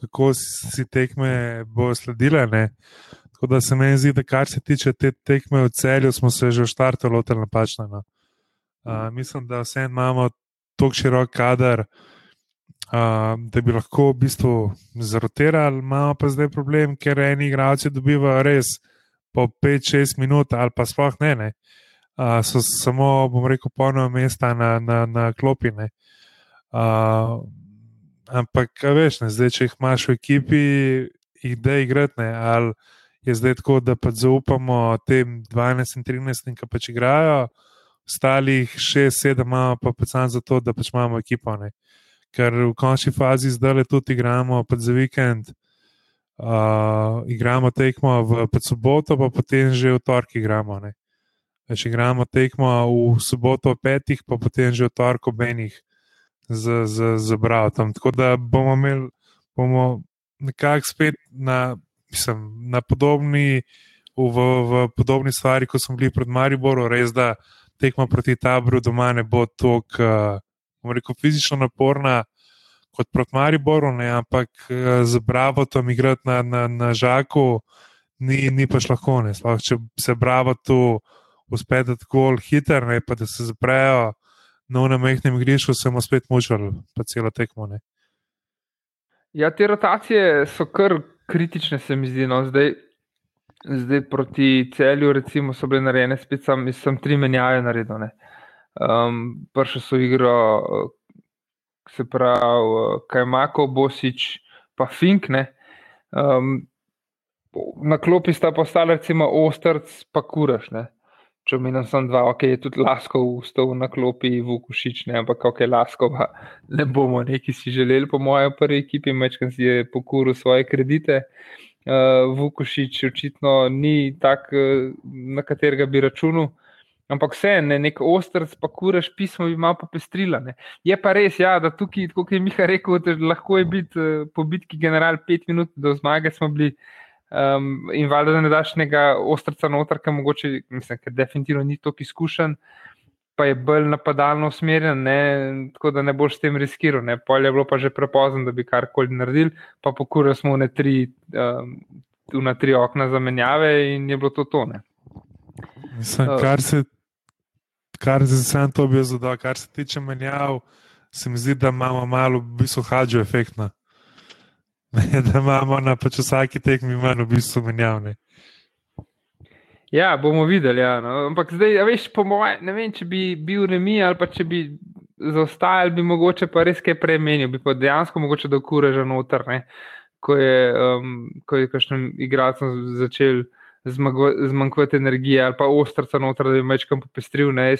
kako si tekme bo sledile. Ne? Tako da se meni zdi, da kar se tiče te tekme v celju, smo se že v štartu lotili napačno. No? Uh, mislim, da vse imamo tako širok kader, uh, da bi lahko v bistvu zarotirali, imamo pa zdaj problem, ker eni igralci dobivajo res po 5-6 minut ali pa sploh ne. ne. Uh, so samo, bom rekel, polno mesta na, na, na klopine. Uh, Uh, ampak, veš, ne, zdaj, če jih imaš v ekipi, jih da igrati, ne, ali je zdaj tako, da pa zaupamo tem 12 in 13, ki pač igrajo, ostalih 6, 7, imamo pa pač samo zato, da pač imamo ekipo. Ne. Ker v končni fazi zdaj le tudi igramo pač za vikend, uh, igramo tekmo v soboto, pa potem že v torek igramo. Ne. Če igramo tekmo v soboto ob petih, pa potem že v torek ob enih z, z, z bratom. Tako da bomo imeli bomo nekako spet na, mislim, na podobni, v, v podobni stvari, kot smo bili pred Mariborom, res da tekma proti taboru doma ne bo tako, bomo rekel, fizično naporna. Kot proti Mariboru, ne, ampak z Bravo tam igrati na, na, na žaku, ni, ni pač lahko. Sploh, če se Bravo tu uspe, da tako hitro, pa da se zaprejo, na unem mehkem igrišču, smo spet mučili, pa celo tekmo. Ne. Ja, te rotacije so kar kritične, se mi zdi. No. Zdaj, zdaj proti celju, recimo, so bile narejene, spet sem, sem tri menjave naredil. Um, Prvi so igro, se pravi, Kajmako, Bosič, pa Fink. Um, na klopi sta postala recimo ostrc, pa kuraš. Ne? Če omenim samo dva, ok, je tudi lasko vstal na klopi v Kušič, ne? ampak ok, lasko pa ne bomo neki si želeli, po mojem prvi ekipi, mečkam si je pokuril svoje kredite. Uh, Vukošič očitno ni tak, na katerega bi računal. Ampak vse, ne, nek ostrc, pa kuraš pismo, bi malo popestrila. Ne. Je pa res, ja, da tukaj, kot je Miha rekel, lahko je biti uh, po bitki general pet minut do zmage, smo bili um, in valjda, da ne daš nekega ostrca noter, ker mogoče, mislim, ker definitivno ni toliko izkušen, pa je bolj napadalno usmerjen, ne, tako da ne boš s tem riskiral. Ne. Polje je bilo pa že prepozno, da bi karkoli naredili, pa pokurili smo ne tri, um, v tri okna zamenjave in je bilo to tone. Mislim, kar se kar se sam to bi zadal, kar se tiče menjav, se mi zdi, da imamo malo, v bistvu, hađo efekt. Da imamo na pač vsaki tekmi manj v bistvu menjavne. Ja, bomo videli. Ja, no. Ampak zdaj, veš, po mojem, ne vem, če bi bil remi ali pa če bi zaostajal, bi mogoče pa res kaj premenil, bi pa dejansko mogoče da kure že noter, ne? ko je, um, ko je kakšnem igralcem začel zmanjkvati energije ali pa ostrca noter, da bi večkrat popestril. Ne,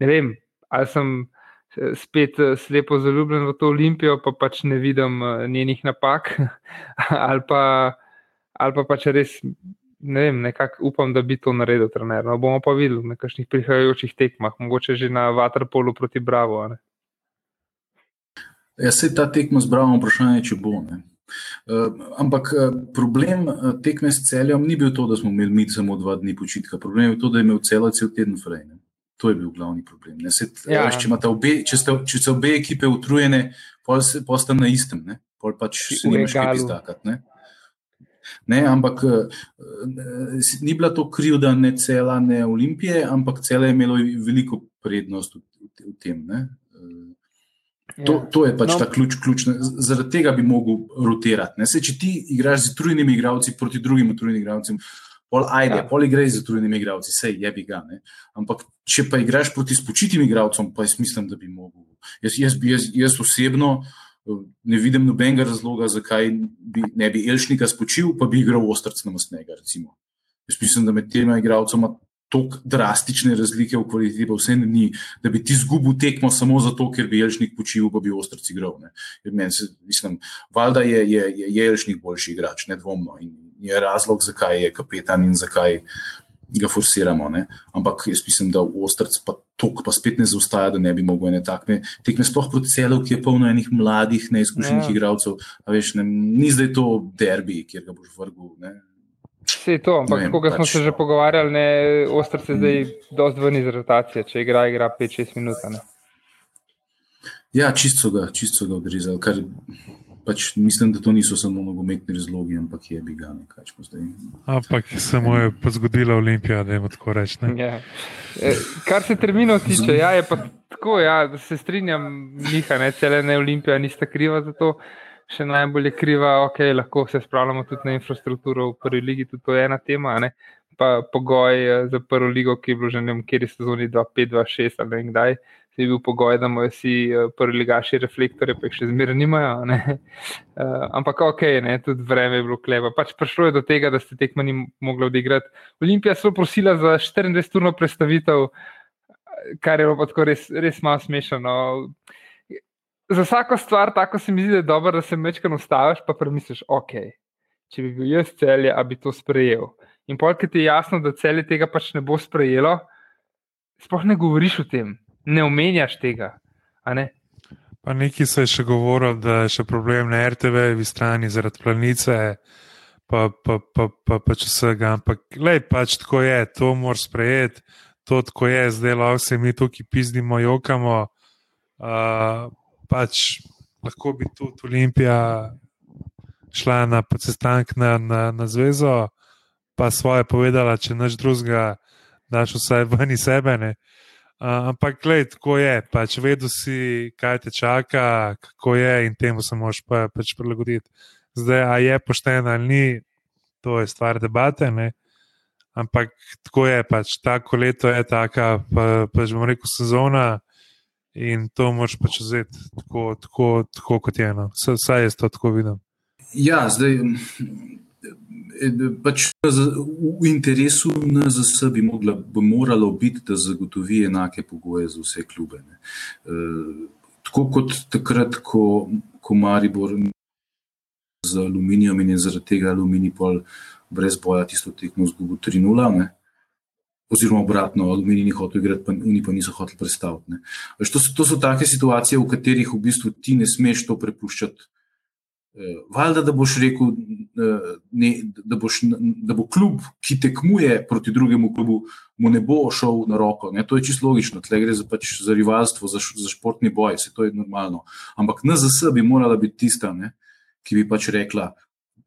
ne vem, ali sem spet eh, slepo zaljubljen v to olimpijo, pa pač ne vidim eh, njenih napak, ali pa, ali pa pač res. Ne vem, nekako upam, da bi to naredil trener. No, bomo pa videli na kakšnih prihajajočih tekmah, mogoče že na Vatrpolu proti Bravo. Ja, se ta tekma z Bravo, vprašanje, če bo. Ne. Uh, ampak uh, problem uh, tekme s celjem ni bil to, da smo imeli mi samo dva dni počitka. Problem je bil to, da je imel celo cel teden fraj. Ne. To je bil glavni problem. Se, ja. veš, če, obe, če, ste, če so obe ekipe utrujene, pa ste na istem, ne. pol pač se ne moreš kaj iztakati. Ne. Ne, ampak ni bila to krivda ne cela, ne olimpije, ampak cela je imela veliko prednost v, v, tem. Ne. To, ja. to je pač no. ta ključ, ključna. Zaradi tega bi mogel rotirati. Se, če ti igraš z utrujnimi igralci proti drugim utrujnim igralcem, pol ajde, ja. pol igraš z utrujnimi igralci, vse je bi ga. Ne? Ampak če pa igraš proti spočitim igralcem, pa jaz mislim, da bi mogel. Jaz, jaz, jaz, jaz osebno eh, ne vidim nobenega razloga, zakaj bi, ne bi Elšnika spočil, pa bi igral ostrc na masnega. Recimo. Jaz mislim, da med tema igralcema tako drastične razlike v kvaliteti, pa vse ni, da bi ti izgubil tekmo samo zato, ker bi Jelšnik počil, pa bi ostrci igral. Mislim, valjda je, je, je Jelšnik boljši igrač, nedvomno. In je razlog, zakaj je kapetan in zakaj ga forsiramo. Ne? Ampak jaz mislim, da ostrc pa tok pa spet ne zaustaja, da ne bi mogel ene takme tekme, sploh proti celov, ki je polno enih mladih, neizkušenih ja. igralcev. Veš, ne, ni zdaj to derbi, kjer ga boš vrgul. Ne? Vse to, ampak kako pač, smo se že pogovarjali, ne, ostro se zdaj dosti ven iz rotacije, če igra, igra 5-6 minut. Ne. Ja, čisto ga, čisto ga odrezali. Kar pač mislim, da to niso samo nogometni razlogi, ampak je bi ga nekaj zdaj. Ampak samo je pa zgodila Olimpija, da je tako reči. Ja. E, kar se terminov tiče, ja, je pa tako, ja, da se strinjam, Miha, ne, cele ne Olimpija, nista kriva za to še najbolj kriva, ok, lahko se spravljamo tudi na infrastrukturo v prvi ligi, tudi to je ena tema. Ne? Pa pogoj eh, za prvo ligo, ki je bilo že ne vem, kjer je sezoni 2-5-2-6 ali kdaj, je bil pogoj, da imajo vsi eh, prvi ligaši reflektorje, pa jih še zmeraj nimajo. Uh, ampak ok, ne? tudi vreme je bilo kleva. Pač prišlo je do tega, da ste tekmo ni mogli odigrati. Olimpija so prosila za 24-urno predstavitev, kar je bilo tako res, res malo smešno za vsako stvar, tako se mi zdi, da je dobro, da se večkrat ustaviš, pa premisliš, ok, če bi bil jaz celje, a bi to sprejel. In polk ti je jasno, da celje tega pač ne bo sprejelo, sploh ne govoriš o tem, ne omenjaš tega. Ne? Pa neki so še govorili, da je še problem na RTV, v strani zaradi planice, pa, pa, pa, pa, pa če vsega. Ampak, lej, pač tako je, to moraš sprejeti, to tako je, zdaj lahko se mi tukaj pizdimo, jokamo. Uh, pač lahko bi tudi Olimpija šla na sestanek na, na, na zvezo, pa svoje povedala, če naš drugega, daš vsaj ven iz sebe. Uh, ampak, gled, tako je, pač vedo si, kaj te čaka, kako je in temu se moraš pa, pač prilagoditi. Zdaj, a je pošteno ali ni, to je stvar debate. Ne? Ampak tako je, pač tako leto je, taka, pa, pač bomo rekel, sezona in to moš pač vzeti tako, tako, tako kot je eno. Vsaj jaz to tako vidim. Ja, zdaj pač v interesu NZS bi, mogla, bi moralo biti, da zagotovi enake pogoje za vse klube. Ne. Tako kot takrat, ko, ko Maribor z aluminijem in je zaradi tega aluminij pol brez boja tisto tekmo zgubil 3-0 oziroma obratno, aluminij ni hotel igrati, pa oni pa niso hoteli predstaviti. To, to so take situacije, v katerih v bistvu ti ne smeš to prepuščati. Eh, valjda, da boš rekel, eh, ne, da, boš, da bo klub, ki tekmuje proti drugemu klubu, mu ne bo šel na roko. Ne? To je čisto logično, tle gre za, pač za rivalstvo, za, za športni boj, se to je normalno. Ampak NZS bi morala biti tista, ne? ki bi pač rekla,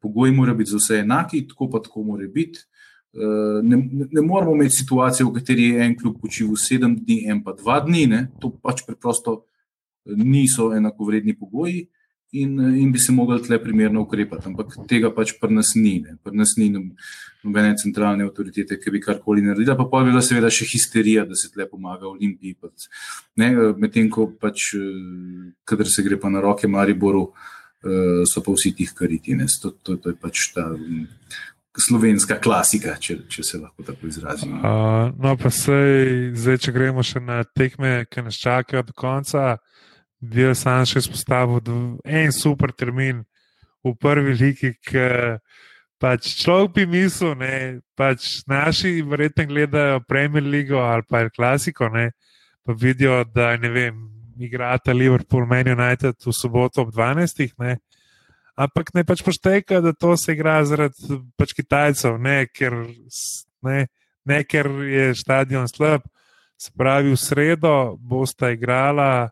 pogoji morajo biti za vse enaki, tako pa tako mora biti. Eh, ne, ne moramo imeti situacije, v kateri je en klub počival sedem dni, en pa dva dni. Ne? To pač preprosto niso enakovredni pogoji in, in bi se mogli tle primerno ukrepati. Ampak tega pač pri nas ni. Ne? Pri nas ni nobene centralne avtoritete, ki bi karkoli naredila. Pa pa je bila seveda še histerija, da se tle pomaga Olimpiji. Medtem ko pač, kadar se gre pa na roke Mariboru, so pa vsi tih kariti. To, to, to je pač ta slovenska klasika, če, če se lahko tako izrazim. Uh, no, pa sej, zdaj, če gremo še na tekme, ki nas čakajo do konca, bi jaz sam še izpostavil en super termin v prvi liki. Pač človek bi mislil, da pač naši verjetno gledajo Premier League ali pa Klasiko, ne, pa vidijo, da ne vem, igrata Liverpool, Man United v soboto ob 12. Ne, ampak ne pač pošteka, da to se igra zaradi pač Kitajcev, ne ker, ne, ne ker je stadion slab. Se pravi, v sredo bosta igrala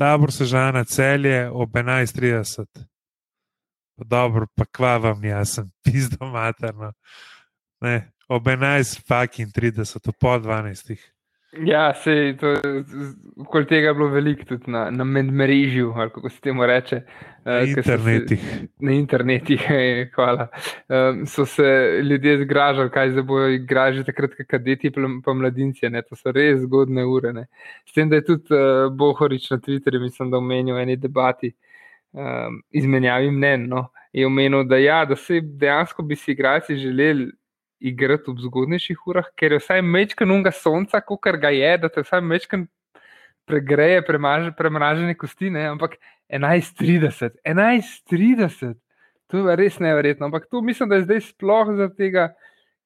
tabor Sežana celje ob 11:30. Dobro, pa kva vam, jaz sem pizdo materno. Ne, ob 11, fucking 30, po 12. Ja, se to, okoli tega je bilo veliko tudi na, na medmrežju, ali kako se temu reče. Na uh, internetih. Se, na internetih, hvala. Um, so se ljudje zgražali, kaj se bojo igrali, takrat, kadeti pa mladinci. Ne? To so res zgodne ure. Ne? S tem, da je tudi uh, Bohorič na Twitterju, mislim, da omenil v eni debati, um, izmenjavi mnen. No? Je omenil, da, ja, da se dejansko bi si igralci želeli igrati ob zgodnejših urah, ker je vsaj mečkan unga sonca, kot ga je, da te vsaj mečkan pregreje, premražene kosti, ne? ampak 11:30, 11:30, to je res neverjetno. Ampak to mislim, da je zdaj sploh zaradi tega,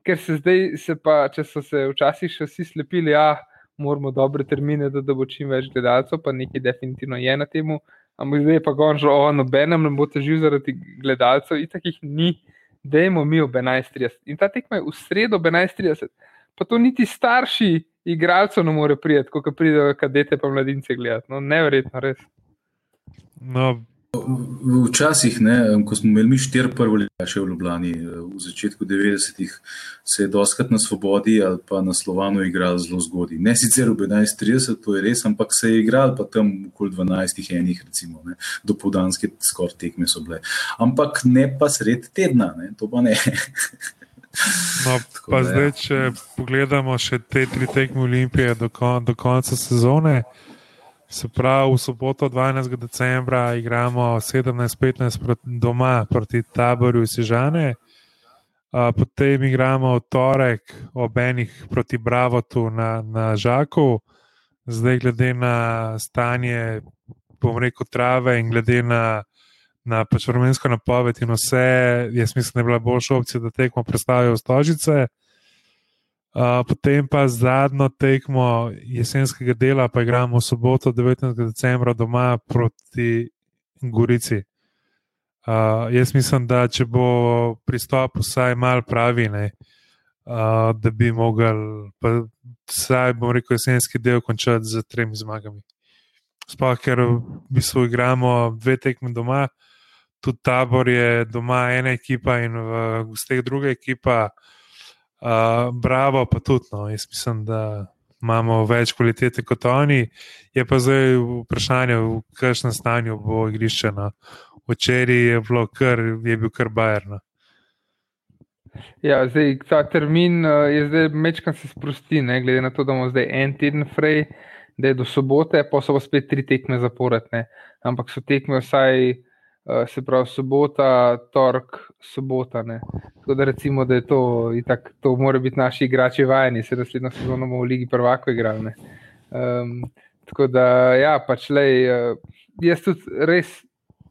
ker se zdaj, se pa, če so se včasih še vsi slepili, ah, moramo dobre termine, da, da bo čim več gledalcev, pa nekaj definitivno je na tem. Ampak zdaj je pa gonžo, o nobenem ne bo težil zaradi gledalcev, in takih ni da imamo mi ob 11:30. In ta tekma je v sredo ob 11:30. Pa to niti starši igralcev ne more prijeti, ko pridejo kadete pa mladince gledati. No, neverjetno, res. No. Včasih, ne, ko smo imeli štiri prvo leta še v Ljubljani, v začetku 90-ih, se je doskrat na Svobodi ali pa na Slovanu igral zelo zgodaj. Ne sicer ob 11:30, to je res, ampak se je igral pa tam okoli 12-ih enih, recimo, ne, do povdanske skoraj tekme so bile. Ampak ne pa sred tedna, ne, to pa ne. No, pa da, zdaj, če pogledamo še te tri tekme Olimpije do, kon, do konca sezone. Se pravi, v soboto 12. decembra igramo 17-15 proti doma proti taboru Sežane, potem igramo v torek ob enih proti Bravotu na, na Žaku, zdaj glede na stanje, bom rekel, trave in glede na, na pač vremensko napoved in vse, jaz mislim, da je bila boljša opcija, da tekmo predstavijo v Stožice. Uh, potem pa zadnjo tekmo jesenskega dela, pa igramo v soboto, 19. decembra, doma proti Gorici. Uh, jaz mislim, da če bo pristop vsaj mal pravi, ne, uh, da bi mogel, pa vsaj bom rekel, jesenski del končati z tremi zmagami. Sploh, ker v bistvu igramo dve tekme doma, tudi tabor je doma ena ekipa in v gostih druga ekipa. Uh, bravo, pa tudi. No. Jaz mislim, da imamo več kvalitete kot oni. Je pa zdaj vprašanje, v kakšnem stanju bo igrišče. No. Včeraj je, je bil kar bajerno. Ja, zdaj, ta termin uh, je zdaj mečkam se sprosti, ne, glede na to, da imamo zdaj en teden frej, da je do sobote, pa so pa spet tri tekme zaporedne. Ampak so tekme vsaj se pravi sobota, torek, sobota. Ne. Tako da recimo, da je to, itak, to mora biti naši igrači vajeni, se naslednjo sezono bomo v Ligi prvako igrali. Um, tako da, ja, pač le, uh, jaz tudi res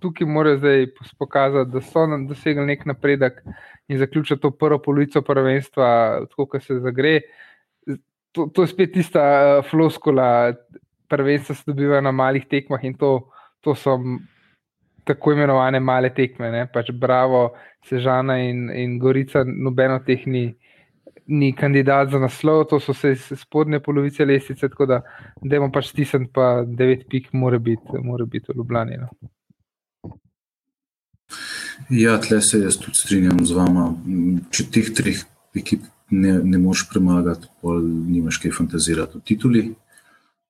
tukaj moram zdaj pokazati, da so nam dosegli nek napredek in zaključiti to prvo polovico prvenstva, tako kot se zagre. To, to je spet tista uh, floskula, prvenstva se dobivajo na malih tekmah in to, to so tako imenovane male tekme. Ne? Pač Bravo, Sežana in, in Gorica, nobeno teh ni. Ni kandidat za naslov, to so vse spodnje polovice lestvice, tako da, da imamo pač stisnjen, pa devet pik, mora biti, biti v Ljubljani. No. Ja, tle se jaz tudi strinjam z vama. Če teh treh ekip ne, ne moreš premagati, pa nimaš kaj fantazirati o tituli.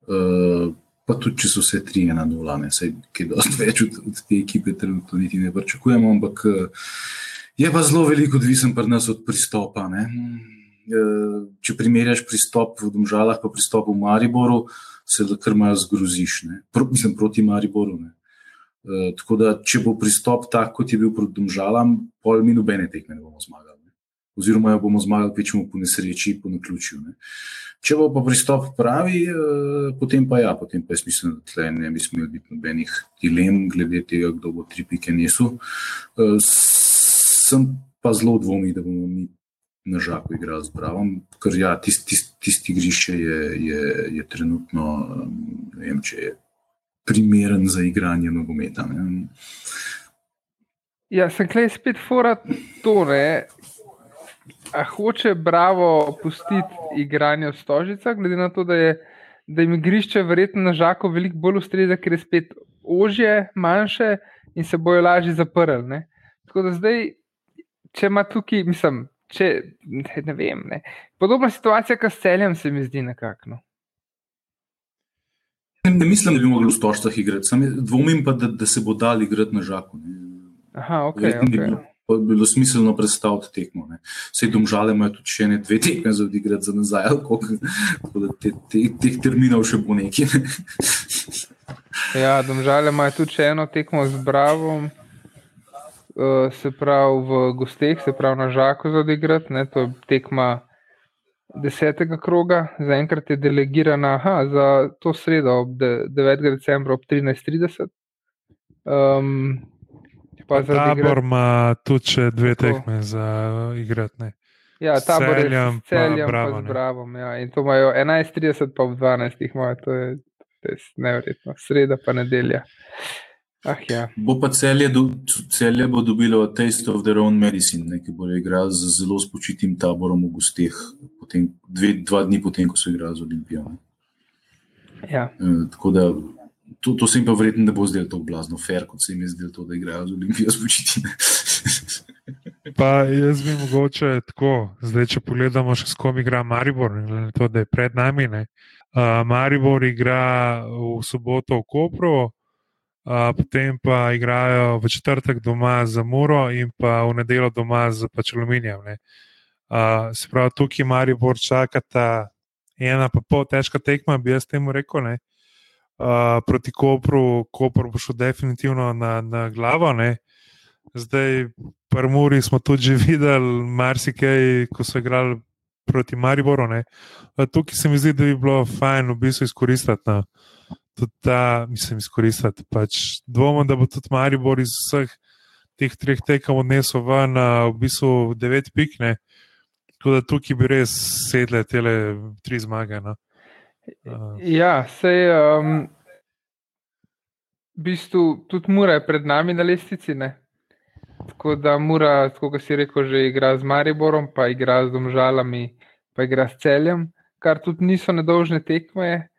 Uh, pa tudi, če so vse tri ena nula, ne se kaj dosti več od, od te ekipe, trenutno niti ne pričakujemo, ampak uh, je pa zelo veliko odvisen pri nas od pristopa. Ne? Uh, če primerjaš pristop v Domžalah, pa pristop v Mariboru, se kar malo zgroziš, Pro, mislim proti Mariboru. Ne? Eh, tako da, če bo pristop tak, kot je bil proti Domžalam, pol mi nobene tekme ne bomo zmagali. Ne? Oziroma, jo bomo zmagali, pečemo po nesreči, po naključju. Ne? Če bo pa pristop pravi, eh, potem pa ja, potem pa jaz mislim, da tle ne bi smeli biti nobenih dilem glede tega, kdo bo tri pike nesel. Eh, sem pa zelo dvomi, da bomo mi na žaku igrali z Bravom, ker ja, tisti tist, tist igrišče je, je, je trenutno, ne vem, če je primeren za igranje nogometa. Ne. Ja, sem klej spet fora to, ne. A hoče Bravo pustiti igranje v Stožica, glede na to, da, je, da jim igrišče verjetno na žaku veliko bolj ustreza, ker je spet ožje, manjše in se bojo lažje zaprli. Tako da zdaj, če ima tukaj, mislim, če, ne vem, ne. podobna situacija, kot s celjem, se mi zdi nekako. No. Ne mislim, da bi mogli v Stožcah igrati, Sam dvomim pa, da, da se bo dal igrati na žaku. Aha, okay, okay. Bi bilo, bi bilo smiselno predstaviti tekmo. Ne. Vse domžale imajo tudi še ne dve tekme za odigrati za nazaj, tako da te, te, teh terminov še bo nekaj. Ne. Ja, domžale imajo tudi še eno tekmo z Bravom. Uh, se pravi, v gostih, se pravi, na žaku za odigrati, to je tekma desetega kroga, zaenkrat je delegirana aha, za to sredo, ob 9. decembra ob 13:30. Um, Tabor ima tudi še dve tako. tekme za igrati. Ja, tabor je s celjem, pa, bravo, pa z Bravom. Ja. In to imajo 11:30, pa v 12. imajo, to je, to je nevrjetno, sreda pa nedelja. Ah, ja. Bo pa celje, do, celje bo dobilo taste of their own medicine, ne, ki bo igral z zelo spočitim taborom v gostih, potem, dve, dva dni potem, ko so igrali z Olimpijo. Ja. E, tako da to, to se jim pa verjetno ne bo zdelo tako blazno, fair, kot se jim je zdelo to, da igrajo z Olimpijo spočitine. pa jaz bi mogoče tako, zdaj če pogledamo še s kom igra Maribor, ne, to, da je pred nami. Ne. Uh, Maribor igra v soboto v Kopru potem pa igrajo v četrtek doma za Muro in pa v nedeljo doma z pač aluminijem. Uh, se pravi, tukaj Maribor čakata ena pa pol težka tekma, bi jaz temu rekel. Ne? Uh, proti Kopru, Koper bo šel definitivno na, na glavo. Ne? Zdaj, pri Muri smo tudi videli marsikaj, ko so igrali proti Mariboru. Tukaj se mi zdi, da bi bilo fajn v bistvu izkoristiti. No tudi ta, mislim, izkoristiti. Pač dvomim, da bo tudi Maribor iz vseh teh treh tekem odnesel ven, v bistvu devet pikne. Tako da tukaj bi res sedle te tri zmage. No. Uh. Ja, sej. Um, v bistvu tudi mora je pred nami na lestvici. Ne? Tako da mora, kot si rekel, že igra z Mariborom, pa igra z Domžalami, pa igra s celjem, kar tudi niso nedolžne tekme.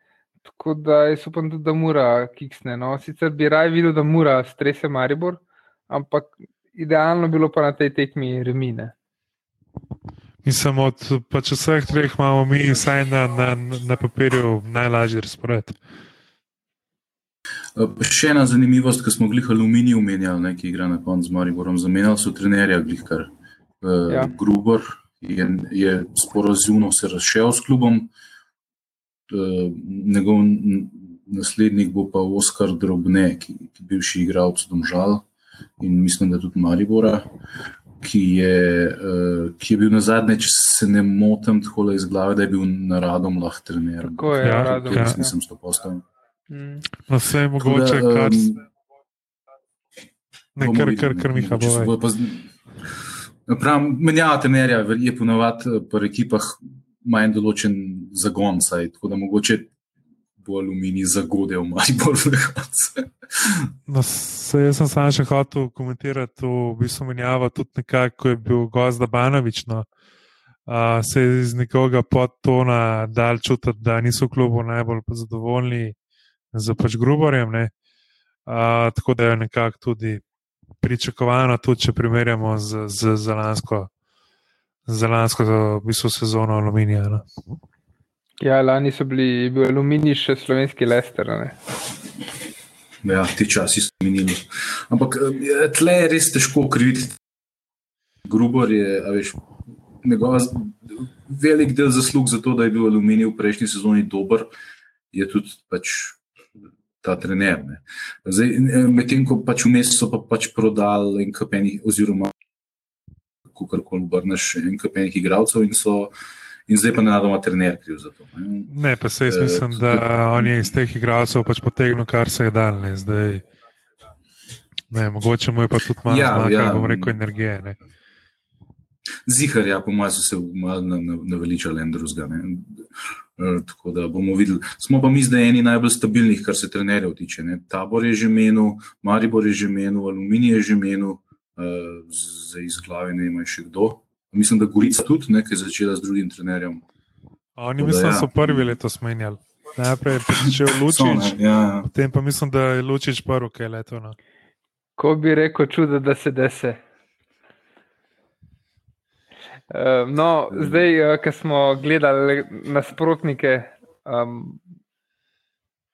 Tako da jaz upam, da mora kiksne. No. Sicer bi raje videl, da mora strese Maribor, ampak idealno bilo pa na tej tekmi remine. Mislim, od pač vseh treh imamo mi vsaj na, na, na papirju najlažji razpored. Še ena zanimivost, ki smo glih aluminij umenjali, ki igra na koncu z Mariborom, zamenjali so trenerja glihkar. Uh, ja. Gruber je, je sporozumno se razšel s klubom. Uh, Eh, njegov naslednik bo pa Oskar Drobne, ki je bivši igralec Domžal. in mislim, da tudi Maribora, ki je, uh, ki je bil na zadnje, če se ne motim, tako iz glave, da je bil na radom lahko trener. Tako je, Ja, radom, ja. Jaz nisem sto postavil. Mm. No, vse je mogoče, da, kar, um, ne, bomo kar, kar, ne. kar Miha se bo. pa z- Pravim, menjava trenerja je ponovadi pri ekipah ima en določen zagon, saj, tako da mogoče bo aluminij zagodel Maribor v koncu. No, se, jaz sem samo še hotel komentirati to, v bistvu menjava tudi nekako, ko je bil Gozda Banovič. No. Uh, se je iz nekoga podtona dal čutiti, da niso v klubu najbolj zadovoljni z pač Gruborjem. ne. Uh, tako da je nekako tudi pričakovano, tudi če primerjamo z, z, z lansko. Za lansko v bistvu, sezono aluminija. No. Ja, lani so bili, bil aluminij še slovenski lester. Ne? Ja, ti časi so minili. Ampak eh, tle je res težko kriviti. Grubor je, veš, njegova z- velik del zaslug za to, da je bil aluminij v prejšnji sezoni dober, je tudi pač ta trener. ne. Zdaj, eh, Medtem ko pač vmes so pa pač prodali en kapenih, oziroma kako koli obrneš, en kapenih igralcev in so. In zdaj pa ne nadoma trener kriv za to. Ne. Ne, pa se jaz mislim, tudi- da on je iz teh igralcev pač potegnil, kar se je dal. Ne, zdaj, ne, mogoče mu je pa tudi malo Ja, zmanjkalo, ja. bom rekel, energije. Ne. Zihar, ja, po mojem, so se naveličali en drugega. Eh, Tako da bomo videli. Smo pa mi zdaj eni najbolj stabilnih, kar se trenerjev tiče. Ne. Tabor je že menil, Maribor je že menil, Aluminij je že menil, eh, zdaj iz glave ne ima še kdo. Mislim, da Gorica tudi, ne, ki je začela z drugim trenerjem. Oni Tako da mislim, ja. so prvi letos menjali. Najprej je So, Lučič, ne, ja, ja. potem pa mislim, da je Lučič prvi, ki je leto. No. Ko bi rekel, čudo, da se dese. Uh, no, zdaj, uh, ko smo gledali nasprotnike, um,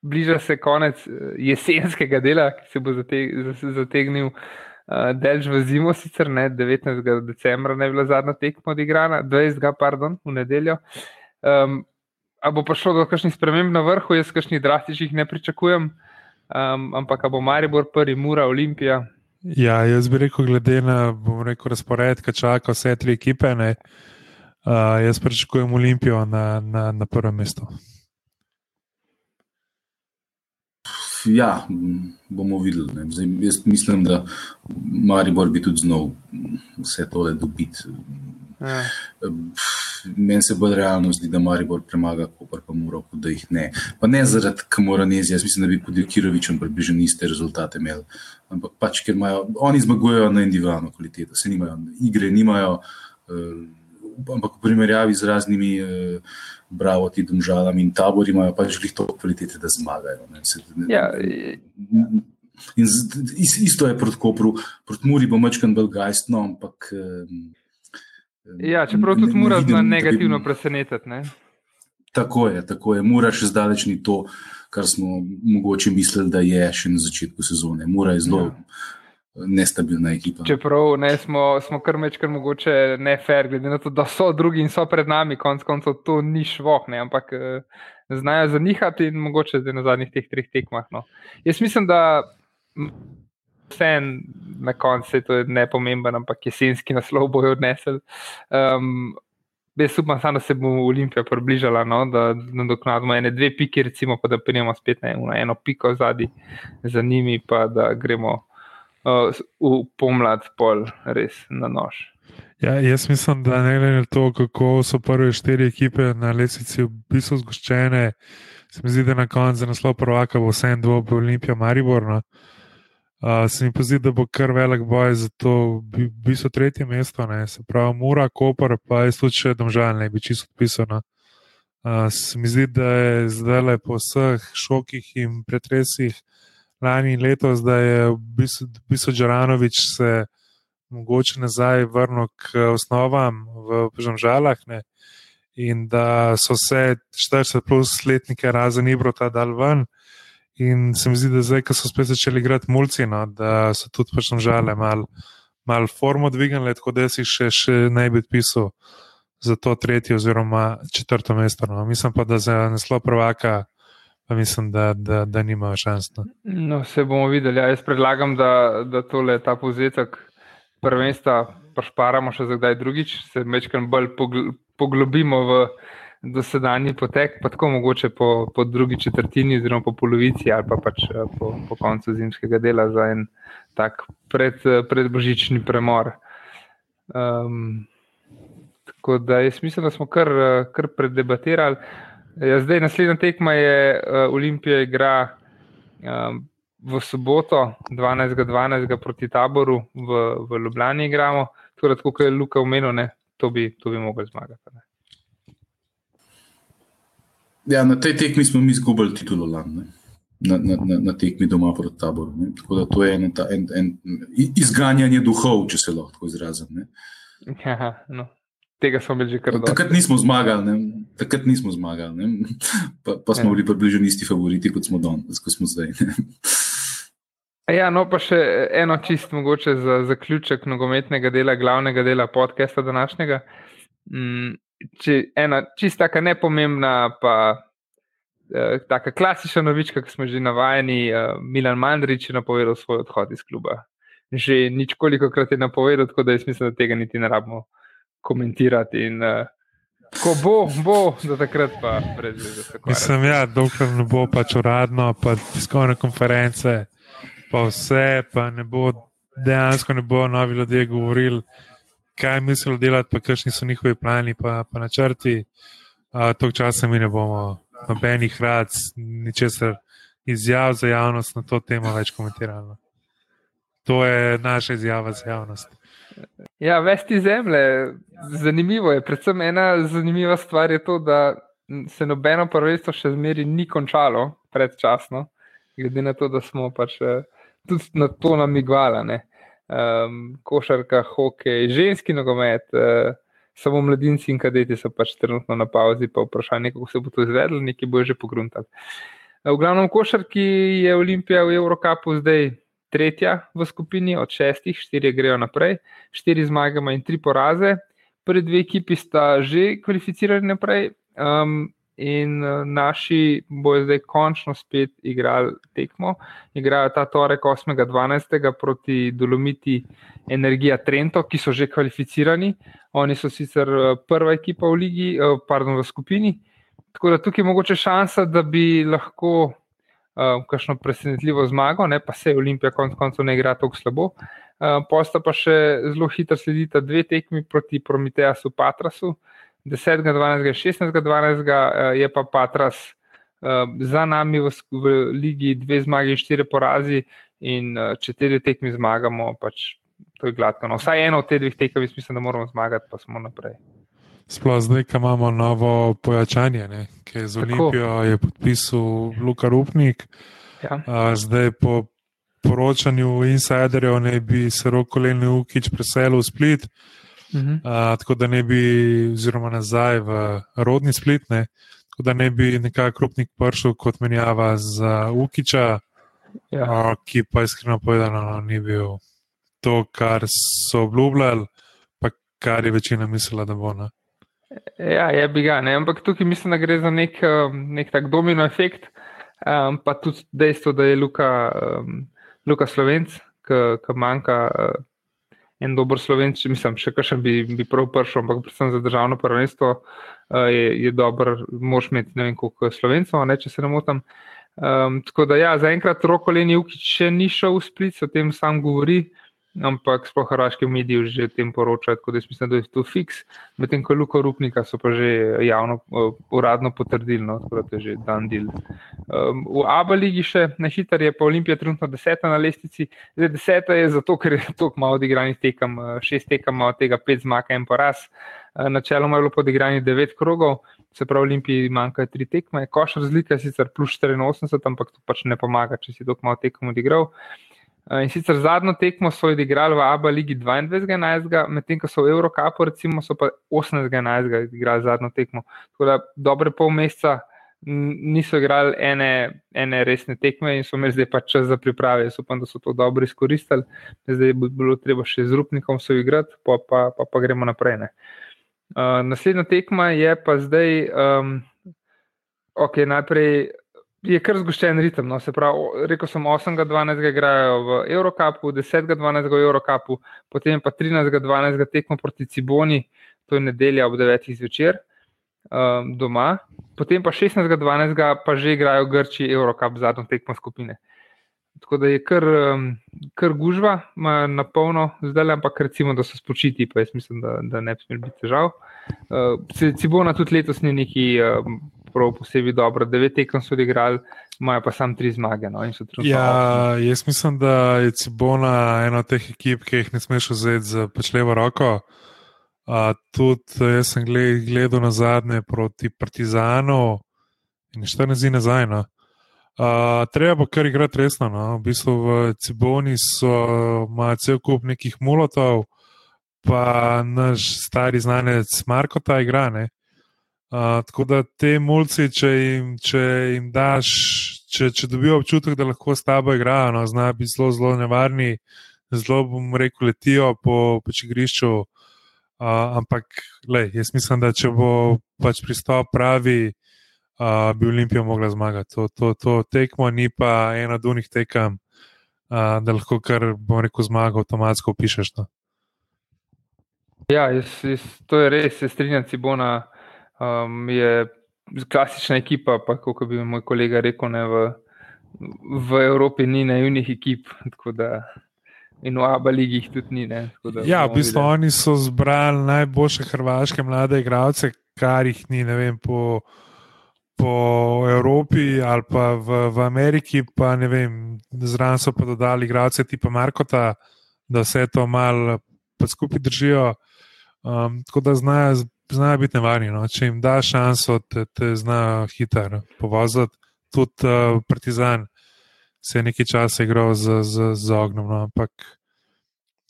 bliža se konec eh, jesenskega dela, ki se bo zate, zategnil uh, delž v zimo, sicer ne 19. decembra, ne bila zadnja tekma odigrana, 20. pardon, v nedeljo. Um, a bo prišlo do kakšnih sprememb na vrhu, jaz kakšnih drastičnih ne pričakujem, um, ampak bo Maribor prvi, Mura, Olimpija. Ja, jaz bi rekel, glede na rekel, razpored, ki čaka vse tri ekipe, ne, uh, jaz pričakujem Olimpijo na, na, na prvem mestu. Ja, bomo videli. Zdaj, jaz mislim, da Maribor bi tudi znal vse tole dobiti. Ja. Meni se bolj realno zdi, da Maribor premaga Koper, pa mora, da jih ne. Pa ne zaradi Kamoranezija, jaz mislim, da bi pod Kirovičem približno iste rezultate imeli. Ampak pač, ker imajo, oni zmagujejo na individualno kvaliteto, se nimajo, igre nimajo, eh, ampak v primerjavi z raznimi eh, bravo ti domžalami in tabori imajo pač glih to kvalitete, da zmagajo. Ne. Se, ne, Ja, In z, is, isto je proti Kopru, proti Muri bo mečkan belgajstno, ampak. eh, ja, čeprav ne- tudi ne mora vidim, zna da bi- negativno presenetiti. ne. Tako je, tako je. Mura še zdaleč ni to, kar smo mogoče mislili, da je še na začetku sezone. Mura je zelo ja. Nestabilna ekipa. Čeprav ne, smo, smo kar mečkar mogoče ne fair, glede na to, da so drugi in so pred nami, konc koncev to ni švoh, ne, ampak eh, znajo zanihati in mogoče zdaj na zadnjih teh treh tekmah. No. Jaz mislim, da vse na koncu, to je nepomemben, ampak jesenski naslov bojo odnesli. Um, Jaz upam, samo, da se bo Olimpija približala, no, da nadoknadimo ene dve piki, recimo, pa da prijemo spet na eno, eno piko zadnji za njimi, pa da gremo uh, v pomlad pol res na nož. Ja, jaz mislim, da ne glede na to, kako so prve štiri ekipe na lesici v bistvu zgoščene, se mi zdi, da na koncu za naslov prvaka bo vse en dvob Olimpija Mariborno. Uh, se mi pa zdi, da bo kar velik boj za to, v bistvu tretje mesto, ne? se pravi Mura, Koper, pa je tudi še domžal, ne bi čisto odpisano. Uh, se mi zdi, da je zdaj le po vseh šokih in pretresih lani in letos, da je bistvu Džaranovič se mogoče nazaj vrnil k osnovam v Žalah in da so vse 40 plus letnike razen Ibrota dal ven. In se mi zdi, da zdaj, ko so spet začeli igrati mulci, no, da so tudi pač žale malo mal formo dvignili, tako da si še, še ne bi odpisal za to tretje oziroma četrto mesto. No. Mislim pa, da za naslov prvaka pa mislim, da, da, da nimajo šans. No. no, se bomo videli. Ja, jaz predlagam, da, da tole, ta povzetek prvenstva pašparamo še za kdaj drugič, se večkrat bolj poglobimo v dosedanji potek, pa tako mogoče po, po drugi četrtini, oziroma po polovici, ali pa pač eh, po, po koncu zimskega dela za en tak pred, predbožični premor. Um, tako da jaz mislim, da smo kar, kar predebatirali. Ja, zdaj, naslednja tekma je uh, Olimpija, igra um, v soboto, 12.12. .12. proti taboru v, v Ljubljani. Igramo, tako da, kot je Luka omenil, to bi, to bi mogli zmagati. Ne. Ja, na tej tekmi smo mi izgubili titulo lani, na, na, na, na tekmi doma proti taboru. Ne. Tako da to je en, en, en, izganjanje duhov, če se lahko izrazim. Ja, no tega smo bili že kar dolgo. Takrat nismo zmagali, ne? takrat nismo zmagali, ne? pa, pa smo ja. bili približno isti favoriti, kot smo, don, kot smo zdaj. Ja, no, pa še eno čist mogoče za zaključek nogometnega dela, glavnega dela podcasta današnjega. Mm, če ena čist taka nepomembna, pa eh, taka klasična novička, ki smo že navajeni, eh, Milan Mandrič je napovedal svoj odhod iz kluba. Že nič koliko krat je napovedal, tako da jaz mislim, da tega niti ne rabimo komentirati. In, uh, ko bo, bo, da takrat pa brez tega. Mislim, ja, dokler ne bo pač uradno, pa tiskovne konference, pa vse, pa ne bo dejansko ne bo novi ljudje govorili, kaj mislijo delati, pa kakšni so njihovi plani, pa, pa načrti. Uh, Tok časa mi ne bomo nobenih rad, ničesar izjav za javnost na to temo več komentirali. To je naša izjava za javnost. Ja, vesti zemlje, zanimivo je. Predvsem ena zanimiva stvar je to, da se nobeno prvenstvo še zmeri ni končalo predčasno, glede na to, da smo pač eh, tudi na to namigvali. Um, košarka, hokej, ženski nogomet, uh, samo mladinci in kadeti so pač trenutno na pauzi, pa vprašanje, kako se bo to izvedlo, nekaj bo že pogruntali. V glavnem, košarki je Olimpija v Evropi zdaj tretja v skupini od šestih, štiri grejo naprej, štiri zmage in tri poraze. Prvi dve ekipi sta že kvalificirali naprej, um, in uh, naši bojo zdaj končno spet igrali tekmo. Igrajo ta torek 8.12. proti Dolomiti Energija Trento, ki so že kvalificirani. Oni so sicer uh, prva ekipa v, ligi, uh, pardon, v skupini. Tako da tukaj je mogoče šansa, da bi lahko uh, kakšno presenetljivo zmago, ne, pa se Olimpija konec koncev ne igra tako slabo. Uh, posta pa še zelo hitro sledita dve tekmi proti Prometeju Patrasu, 10. 12. 16. 12. Uh, je pa Patras uh, za nami v, v ligi dve zmagi in štiri porazi, in uh, če te dve tekmi zmagamo, pač to je gladko. No, vsaj eno od teh dveh tekem, mislim, da moramo zmagati, pa smo naprej. Sploh zdaj, ko imamo novo pojačanje, ne? ki je z Olimpijo je podpisal Luka Rupnik. Ja. A, zdaj po poročanju insiderjev ne bi se rokoleljni Ukič preselil v Split, uh mhm. -huh. a, tako da ne bi, oziroma nazaj v rodni Split, ne? tako da ne bi nekako Rupnik prišel kot menjava za Ukiča, ja. a, ki pa iskreno povedano no, ni bil to, kar so obljubljali, pa kar je večina mislila, da bo. Ne? Ja, je bi ga, ne? ampak tukaj mislim, da gre za nek, um, nek tak domino efekt, um, pa tudi dejstvo, da je Luka, um, Luka Slovenc, ki manjka uh, en dober Slovenc, mislim, še kakšen bi, bi prav prišel, ampak predvsem za državno prvenstvo uh, je, je dober, mož imeti ne vem koliko Slovencov, ne, če se ne motam. Um, tako da ja, zaenkrat roko Leni Ukič še ni šel v splic, o tem sam govori ampak sploh hrvaški mediji že o tem poročajo, tako da mislim, da je to fiks. Medtem ko Luka Rupnika so pa že javno, uh, uradno potrdili, no, tako da je že dan del. Um, v Abu Leiji še najhitreje je pa Olimpija trenutno deseta na lestvici. Zdaj deseta je zato, ker je toliko malo odigranih tekem, šest tekem, od tega pet zmaka in poraz. Načeloma je bilo podigranih devet krogov, se pravi, Olimpiji manjkajo tri tekme, koš razlika je sicer plus 84, ampak to pač ne pomaga, če si toliko malo tekem odigral. In sicer zadnjo tekmo so odigrali v Abu Leiji 22.11., medtem ko so v Eurocapu, recimo, so pa 18.11. igrali zadnjo tekmo. Tako da dobre pol meseca niso igrali ene, ene resne tekme in so imeli zdaj pač čas za priprave. Jaz upam, da so to dobro izkoristili. Zdaj bi bilo treba še z Rupnikom se igrati, pa, pa, pa, pa gremo naprej. Uh, naslednja tekma je pa zdaj, um, ok, najprej je kar zgoščen ritem. No. Se pravi, rekel sem, 8.12. igrajo v Eurocapu, 10.12. v Eurocapu, potem pa 13.12. tekmo proti Ciboni, to je nedelja ob 9. zvečer um, doma, potem pa 16.12. pa že igrajo Grči Eurocap zadnjo tekmo skupine. Tako da je kar, um, kar gužva, na polno zdaj, ampak recimo, da so spočiti, pa jaz mislim, da, da ne bi smel biti težav. Uh, Cibona tudi letos ni neki um, prav posebej dobro, devet tekem so odigrali, imajo pa samo tri zmage. No, ja, jaz mislim, da je Cibona ena od teh ekip, ki jih ne smeš vzeti z pečlevo roko. Uh, tudi jaz sem gledal na zadnje proti Partizanu in 14 dni nazaj. No. Uh, treba bo kar igrati resno. No. V bistvu v Ciboni so ima cel kup nekih mulotov, pa naš stari znanec Marko ta igra. Uh, tako da te mulci, če jim, če jim daš, če, če dobijo občutek, da lahko s tabo igrajo, no, znajo biti zelo, zelo nevarni, zelo bom rekel, letijo po pečigrišču. Uh, ampak, lej, jaz mislim, da če bo pač pristop pravi, uh, bi Olimpija mogla zmagati. To, to, to tekmo ni pa ena od unih tekem, uh, da lahko kar, bom rekel, zmaga avtomatsko pišeš. No. Ja, jaz, jaz, to je res, se strinjam, Cibona um, je klasična ekipa, pa kot bi moj kolega rekel, ne, v, v Evropi ni naivnih ekip. In v Abu Leiji jih tudi ni. Ne, ja, v bistvu videli. oni so zbrali najboljše hrvaške mlade igralce, kar jih ni vem, po, po Evropi ali pa v, v Ameriki. Pa, vem, zraven so pa dodali igralce tipa Markota, da vse to malo skupaj držijo. Um, tako da znajo znajo biti nevarni. No. Če jim da šanso, te, te znajo hitro povoziti. Tudi uh, Partizan se je nekaj časa igral z, z, z ognom. No. Ampak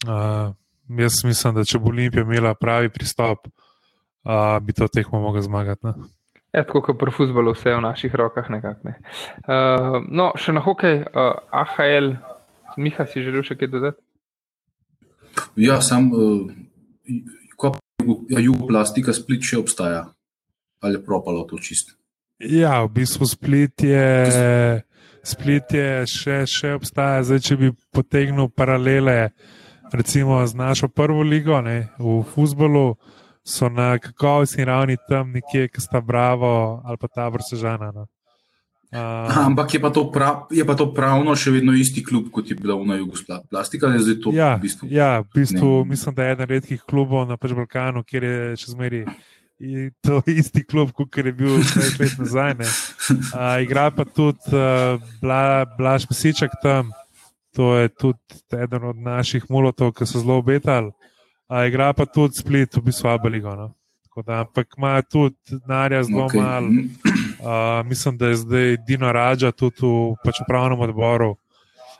uh, jaz mislim, da če bo Olimpija imela pravi pristop, uh, bi to tekmo mogla zmagati. No. Ja, tako kot pri futbolu, vse je v naših rokah. Nekak, ne. uh, no, še na hokej, uh, AHL, Miha, si želel še kaj dodati? Ja, sam. Uh, Jugoplastika split še obstaja, ali je propalo to čisto? Ja, v bistvu split je, split je še, še obstaja. Zdaj, če bi potegnil paralele, recimo z našo prvo ligo ne, v futbolu, so na kakovostni ravni tam nekje, ki sta Bravo ali pa ta Vrsežana. No. Uh, Ampak je pa, prav, je pa to pravno še vedno isti klub, kot je bila v Jugoslaviji. Plastika zdaj to. Ja, v bistvu, ja, v bistvu mislim, da je eden redkih klubov na pač Balkanu, kjer je še zmeri. To isti klub, kot je bil nekaj let nazaj. Uh, igra pa tudi uh, Bla, Blaž Mesiček tam, to je tudi eden od naših mulotov, ki so zelo obetali. Uh, igra pa tudi split, v bistvu Abeligo. No? Da, ampak ima tudi denarja zelo okay. malo. Uh, mislim, da je zdaj Dino Rađa tudi v pač upravnem odboru.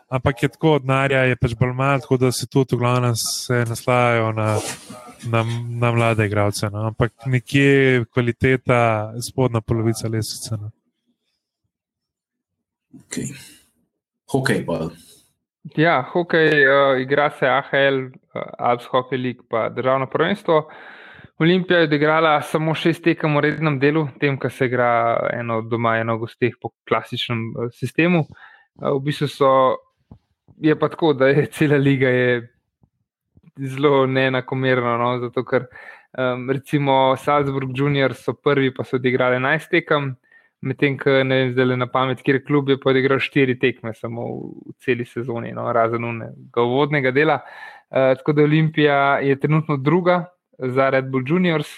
Ampak je tako, denarja je pač bolj malo, tako da se tudi v glavnem naslajajo na, na, na mlade igralce. No. Ampak nekje kvaliteta spodnja polovica lesice. No. Okay. Hokej pa. Ja, hokej uh, igra se AHL, uh, Alps Hockey League, pa državno prvenstvo. Uh, Olimpija je odigrala samo šest tekem v rednem delu, tem, kar se igra eno doma, eno gostih po klasičnem eh, sistemu. Eh, v bistvu so, je pa tako, da je cela liga je zelo neenakomerna. No, zato, ker um, recimo Salzburg Juniors so prvi, pa so odigrali 11 tekem, medtem ko ne vem, zdaj le na pamet, kjer klub je odigral 4 tekme, samo v celi sezoni, no, razen unega uvodnega dela. Uh, tako da Olimpija je trenutno druga za Red Bull Juniors.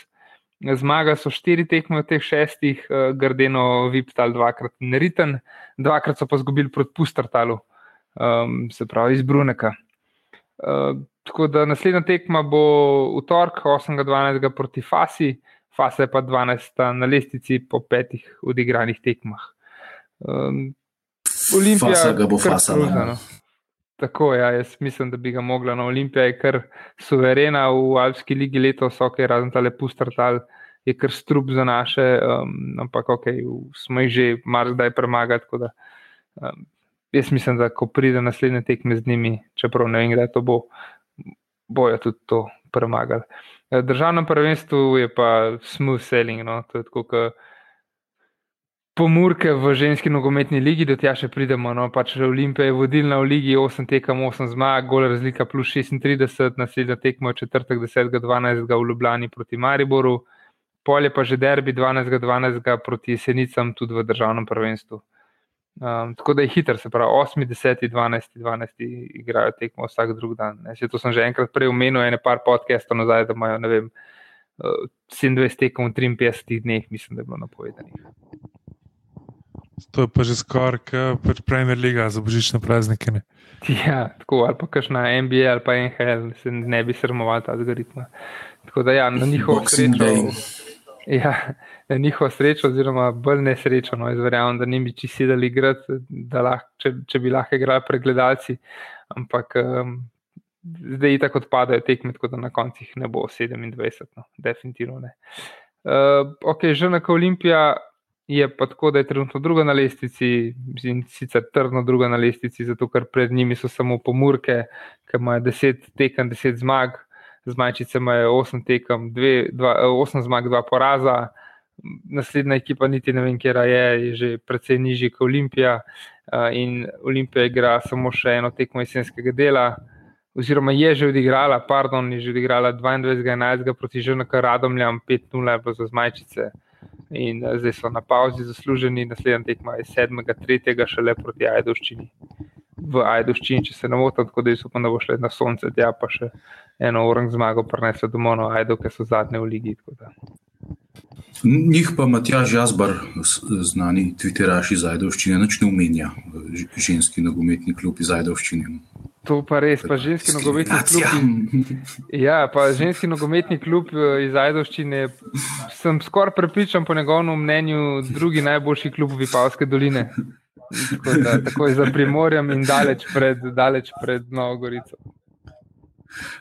Zmaga so štiri tekme od teh šestih, uh, Gardeno, Viptal, dvakrat Neriten, dvakrat so pa izgubili proti Pustartalu, um, se pravi iz Bruneka. Uh, tako da naslednja tekma bo v torek, 8.12. proti Fasi, Fasa je pa 12. na lestici po petih odigranih tekmah. Um, Olimpija, Fasa ga bo Fasa. No. Tako je, ja, jaz mislim, da bi ga mogla na Olimpiji, ker suverena v Alpski ligi letos, ok, razen tale pustartal, je kar strup za naše, um, ampak ok, smo jih že mar zdaj premagati. Da, um, jaz mislim, da ko pride naslednje tekme z njimi, čeprav ne vem, kdaj to bo, bojo tudi to premagali. Državno prvenstvo je pa smooth sailing, no, to je tako, kot pomurke v ženski nogometni ligi, do tja še pridemo. No, pač Olimpija je vodilna v ligi, 8 tekem, 8 zmag, gol razlika plus 36, naslednja tekma je 4. 10. 12. v Ljubljani proti Mariboru, polje pa že derbi 12. 12. proti Jesenicam tudi v državnem prvenstvu. Um, tako da je hiter, se pravi 8, 10, 12, 12 igrajo tekmo vsak drug dan. Se, to sem že enkrat prej omenil, ene par podcastov nazaj, da imajo, ne vem, uh, 27 tekem v 53 dneh, mislim, da je bilo napovedanih. To je pa že skoraj, kot pač Premier League za božične praznike. Ne? Ja, tako ali pa kakšna NBA ali pa NHL, se ne bi srmoval ta algoritma. Tako da ja, na njihovo srečo. Ja, na njihovo srečo, oziroma bolj nesrečo, no, izverjamem, da ne bi sedeli igrati, če, če bi lahko igrali pregledalci. Ampak um, zdaj tako odpadajo tekme, tako da na koncih ne bo 27, no, definitivno ne. Uh, ok, že na Olimpija je pa tako, da je trenutno druga na lestvici, in sicer trdno druga na lestvici, zato ker pred njimi so samo pomurke, ki imajo 10 tekem, 10 zmag, zmajčice imajo 8 tekem, 8 zmag, 2 poraza. Naslednja ekipa, niti ne vem, kje je, je že precej nižji kot Olimpija. In Olimpija igra samo še eno tekmo jesenskega dela, oziroma je že odigrala, pardon, je že odigrala 22.11. proti Žrnaka Radomljam 5-0 za zmajčice in uh, zdaj so na pauzi zasluženi, naslednja tekma je 7.3. šele proti Ajdovščini. V Ajdovščini, če se ne motim, tako da jaz upam, da bo šle na sonce, tja pa še eno orang zmago prenesel domov, no Ajdov, ki so zadnje v ligi. Njih pa Matjaž Jazbar, znani Twitteraš iz Ajdovščine, nič ne umenja, ženski nogometni klub iz Ajdovščine. To pa res, pa ženski nogometni klub. Ja, pa ženski nogometni klub eh, iz Ajdovščine. Sem skoraj prepričan, po njegovem mnenju, drugi najboljši klub Vipavske doline. Tako, da, tako je za primorjem in daleč pred, daleč pred Novo Gorico.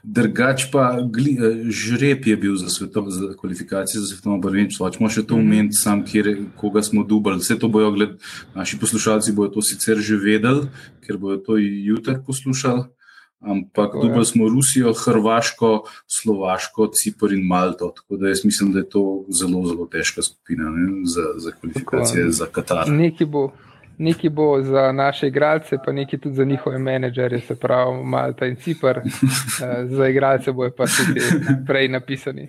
Drugač pa eh, žreb je bil za, svetov, za kvalifikacije za svetovno prvenstvo. Če moramo še to mhm. sam, kjer, koga smo dubali. Vse to bojo, gled, naši poslušalci bodo to sicer že vedeli, ker bodo to jutri poslušali. Ampak ja. dubali smo Rusijo, Hrvaško, Slovaško, Cipr in Malto. Tako da jaz mislim, da je to zelo, zelo težka skupina ne, za, za kvalifikacije tako, za Katar. Nekaj bo nekaj bo za naše igralce, pa nekaj tudi za njihove menedžerje, se pravi Malta in Cipr. Eh, za igralce bojo pa tudi prej napisani.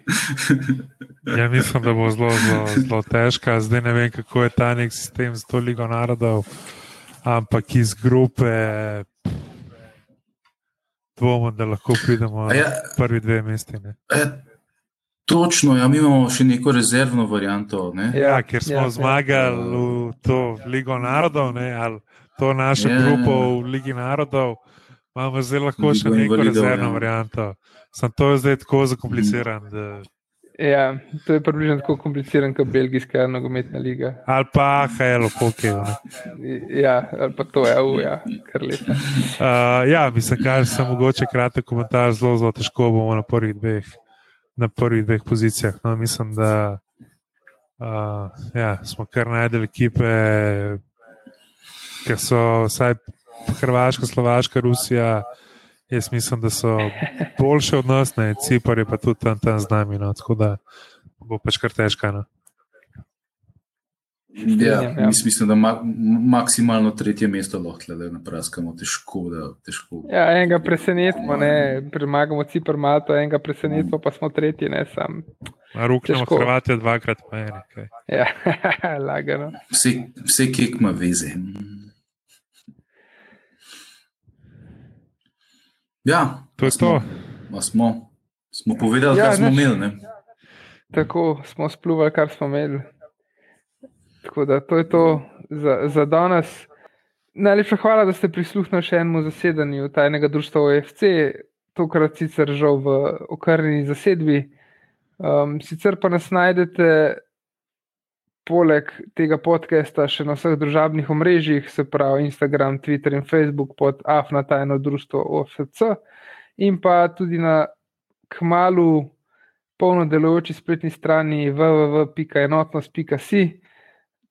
Ja, mislim, da bo zelo, zelo, zelo težka. Zdaj ne vem, kako je ta nek sistem z to ligo narodov, ampak iz grupe. Dvomim, da lahko pridemo na ja, prvi dve mesti. Točno, ja, mi imamo še neko rezervno varianto. Ne? Ja, ker smo ja, zmagali ja. v to Ligo narodov, ne? ali to našo ja. grupo v Ligi narodov, imamo zdaj lahko Ligo še neko invalidov, rezervno ja. varianto. Sam to je zdaj tako zakompliciran. Da... Ja, to je približno tako kompliciran kot belgijska nogometna liga. Ali pa HL, ok. Ja, ali pa to je, ja, kar lepo. Uh, ja, mislim, kar sem mogoče kratek komentar, zelo, zelo težko bomo na prvih dveh na prvih dveh pozicijah. No, mislim, da uh, ja, smo kar najdeli ekipe, ki so vsaj Hrvaška, Slovaška, Rusija. Jaz mislim, da so boljše od nas, ne Cipar je pa tudi tam, tam z nami. No, tako da bo pač kar težko. No. Ja, ja. Mislim, da ma, maksimalno tretje mesto lahko le napraskamo, težko. Da, težko. Ja, enega presenetimo, premagamo Cipr, Malto, enega presenetimo, pa smo tretji, ne sam. Ruknemo Hrvatijo dvakrat, pa ene. Ja, lagano. Vse, vse kek ima veze. Ja, to je smo, to. Smo, smo povedali, ja, kar smo imeli. Ne? Tako smo spluvali, kar smo imeli. Tako da to je to za, za danes. Najlepša hvala, da ste prisluhnili še enemu zasedanju tajnega društva OFC, tokrat sicer žal v okrni zasedbi. Um, sicer pa nas najdete poleg tega podcasta še na vseh družabnih omrežjih, se pravi Instagram, Twitter in Facebook pod AFNA tajno društvo OFC in pa tudi na kmalu polno delujoči spletni strani www.enotnost.si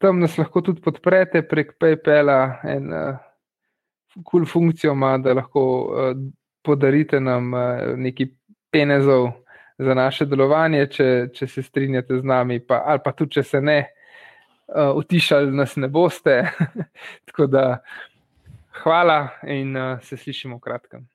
tam nas lahko tudi podprete prek PayPala in uh, cool funkcijo ima, da lahko uh, podarite nam uh, nekaj penezov za naše delovanje, če, če se strinjate z nami, pa, ali pa tudi, če se ne. uh, utišali nas ne boste. Tako da hvala in uh, se slišimo v kratkem.